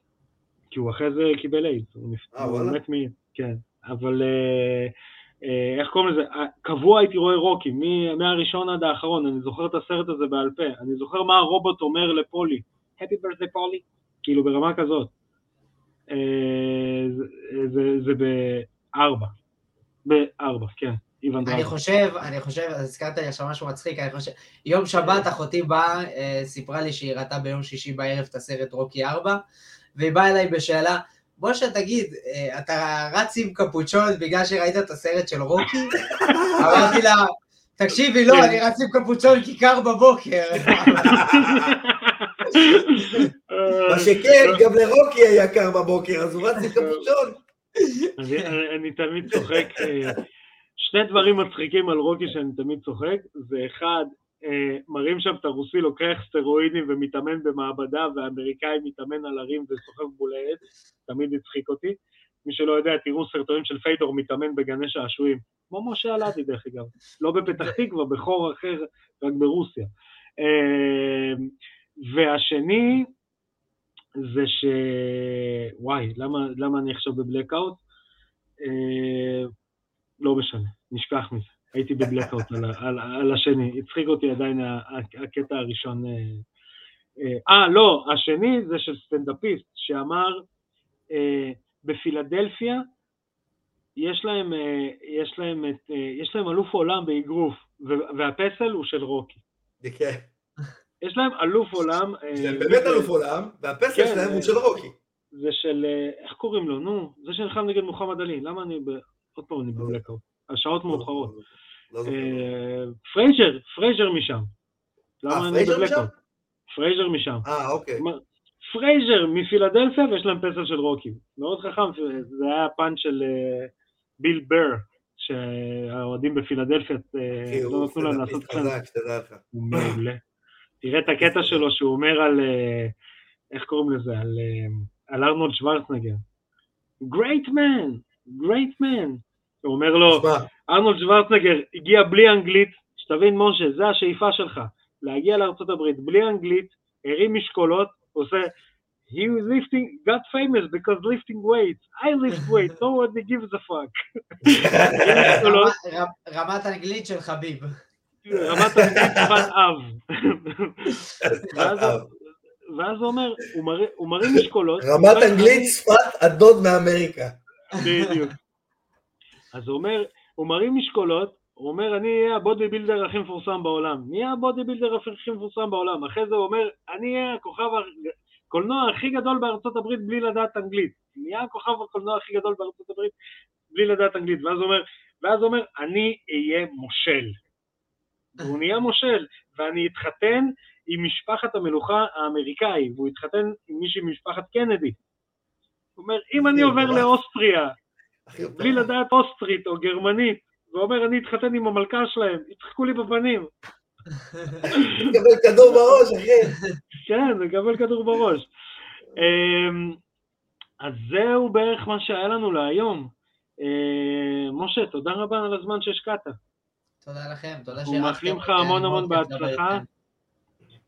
כי הוא אחרי זה קיבל איידס, הוא אה? מת מ... כן, אבל אה, אה, איך קוראים לזה? קבוע הייתי רואה רוקי, מהראשון עד האחרון, אני זוכר את הסרט הזה בעל פה, אני זוכר מה הרובוט אומר לפולי, Happy birthday פולי, כאילו ברמה כזאת. אה, זה- זה- בארבע, בארבע, כן, אני. חושב, אני חושב, אז הזכרת לי עכשיו משהו מצחיק, אני חושב, יום שבת אחותי באה, אה, סיפרה לי שהיא ראתה ביום שישי בערב את הסרט רוקי 4, והיא באה אליי בשאלה, משה, תגיד, אה, אתה רץ עם קפוצ'ון בגלל שראית את הסרט של רוקי? אמרתי לה, תקשיבי, לא, אני רץ עם קפוצ'ון כי קר בבוקר. אה, מה שכן, גם לרוקי היה קר בבוקר, אז הוא רץ עם קפוצ'ון. אני, תמיד צוחק, אה, שני דברים מצחיקים על רוקי שאני תמיד צוחק, זה אחד, אה, מראים שם את הרוסי לוקח סטרואידים ומתאמן במעבדה, והאמריקאי מתאמן על הרים וסוחב בולי עץ, תמיד הצחיק אותי. מי שלא יודע, תראו סרטונים של פיידור מתאמן בגני שעשועים, כמו משה אלעדי דרך אגב, לא בפתח תקווה, בחור אחר, רק ברוסיה. והשני, זה ש... וואי, למה, למה אני עכשיו בבלקאוט? אה, לא משנה, נשכח מזה. הייתי בבלקאוט על, על, על השני, הצחיק אותי עדיין הקטע הראשון. אה, אה, אה, לא, השני זה של סטנדאפיסט שאמר, אה, בפילדלפיה יש להם, אה, יש להם, את, אה, יש להם אלוף עולם באגרוף, והפסל הוא של רוקי. כן. יש להם אלוף עולם. אה, זה באמת אלוף עולם, והפסל כן, שלהם הוא אה, של רוקי. זה של, אה, איך קוראים לו? נו, זה שנלחם נגד מוחמד עלי, למה אני, ב... עוד פעם אני ב blackout, השעות מאוחרות. לא זוכר. אה, פרייזר, פרייזר משם. למה אני ב blackout? פרייזר משם. אה, אוקיי. פרייזר מפילדלפיה ויש להם פסל של רוקי. מאוד חכם, זה היה הפאנץ' של אה, ביל בר, שהאוהדים בפילדלפיה אה, לא נתנו להם לעשות כאן. הוא מעולה. תראה את הקטע שלו שהוא אומר על, אה, איך קוראים לזה? על, אה, על ארנולד שוורצנגר. Great man, great man. הוא אומר לו, ארנולד שוורצנגר הגיע בלי אנגלית, שתבין משה, זה השאיפה שלך, להגיע לארצות הברית בלי אנגלית, הרים משקולות, עושה, he was lifting, got famous because lifting weights, I lift weights, nobody gives a fuck. רמת האנגלית של חביב. רמת אנגלית שפת אב. ואז- הוא אומר, הוא מרים משקולות, רמת אנגלית "אני- שפת הדוד מאמריקה. בדיוק. אז הוא אומר, הוא מרים משקולות, הוא אומר, אני אהיה ה body builder הכי מפורסם בעולם. נהיה ה body builder הכי מפורסם בעולם. אחרי זה הוא אומר, אני אהיה הכוכב הקולנוע הכי גדול בארצות הברית בלי לדעת אנגלית. נהיה הכוכב הקולנוע הכי גדול בארצות הברית בלי לדעת אנגלית. ואז הוא אומר, ואז הוא אומר, אני אהיה מושל. והוא נהיה מושל, ואני אתחתן עם משפחת המלוכה האמריקאי, והוא התחתן עם מישהי ממשפחת קנדי. הוא אומר, אם אני עובר לאוסטריה, בלי לדעת אוסטרית או גרמנית, ואומר אני אתחתן עם המלכה שלהם, יצחקו לי בפנים. תקבל כדור בראש, אחי. כן, לקבל כדור בראש. אמ, אז זהו בערך מה שהיה לנו להיום. אה, משה, תודה רבה על הזמן שהשקעת. תודה לכם, תודה אנחנו שהרצתם מאחלים לך המון אני המון בהצלחה.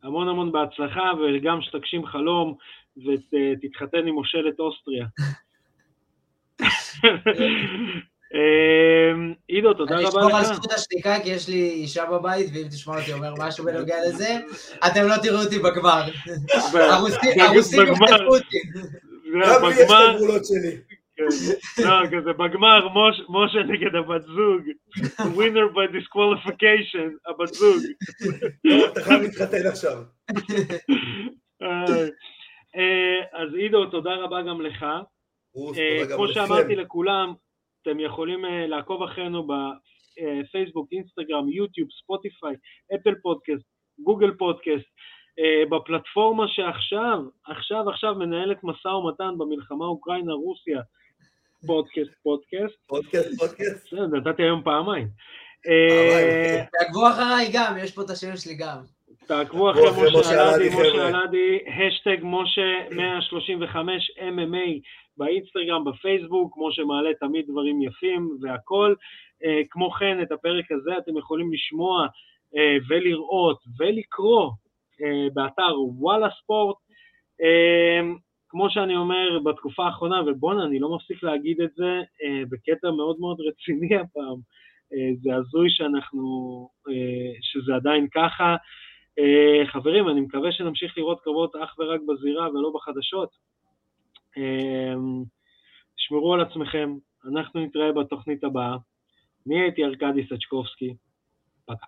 המון המון בהצלחה, וגם שתגשים חלום ותתחתן עם מושלת אוסטריה. אמ, עידו, תודה אני רבה אשמור על לך. זכות השתיקה כי יש לי אישה בבית, ואם תשמע אותי אומר משהו בנוגע לזה, אתם לא תראו אותי בגמר. הרוסים יחטפו אותי. זה גם לא, כזה בגמר, משה נגד הבת זוג, ווינר by disqualification, הבת זוג. אתה חייב להתחתן עכשיו. אה, אז עידו, תודה רבה גם לך. אה, כמו. שאמרתי לכולם, אתם יכולים אה, לעקוב אחרינו בפייסבוק, אינסטגרם, יוטיוב, ספוטיפיי, אפל פודקאסט, גוגל פודקאסט, בפלטפורמה שעכשיו, עכשיו עכשיו מנהלת משא ומתן במלחמה אוקראינה-רוסיה, פודקאסט, פודקאסט, פודקאסט, פודקאסט. בסדר, נתתי היום פעמיים. פעמיים, אה, תעקבו אחריי גם, יש פה את השם שלי גם. תעקבו אחרי משה אלעדי, משה. אלעדי, האשטג משה 135 MMA באינסטגרם, בפייסבוק, משה מעלה תמיד דברים יפים והכל. אה, כמו כן, את הפרק הזה אתם יכולים לשמוע אה, ולראות ולקרוא אה, באתר וואלה ספורט. כמו שאני אומר בתקופה האחרונה, ובואנה, אני לא מפסיק להגיד את זה אה, בקטע מאוד מאוד רציני הפעם, אה, זה הזוי שאנחנו, אה, שזה עדיין ככה. אה, חברים, אני מקווה שנמשיך לראות קרבות אך ורק בזירה ולא בחדשות. אה, שמרו על עצמכם, אנחנו נתראה בתוכנית הבאה. אני הייתי ארכדי סצ'קובסקי, פגע.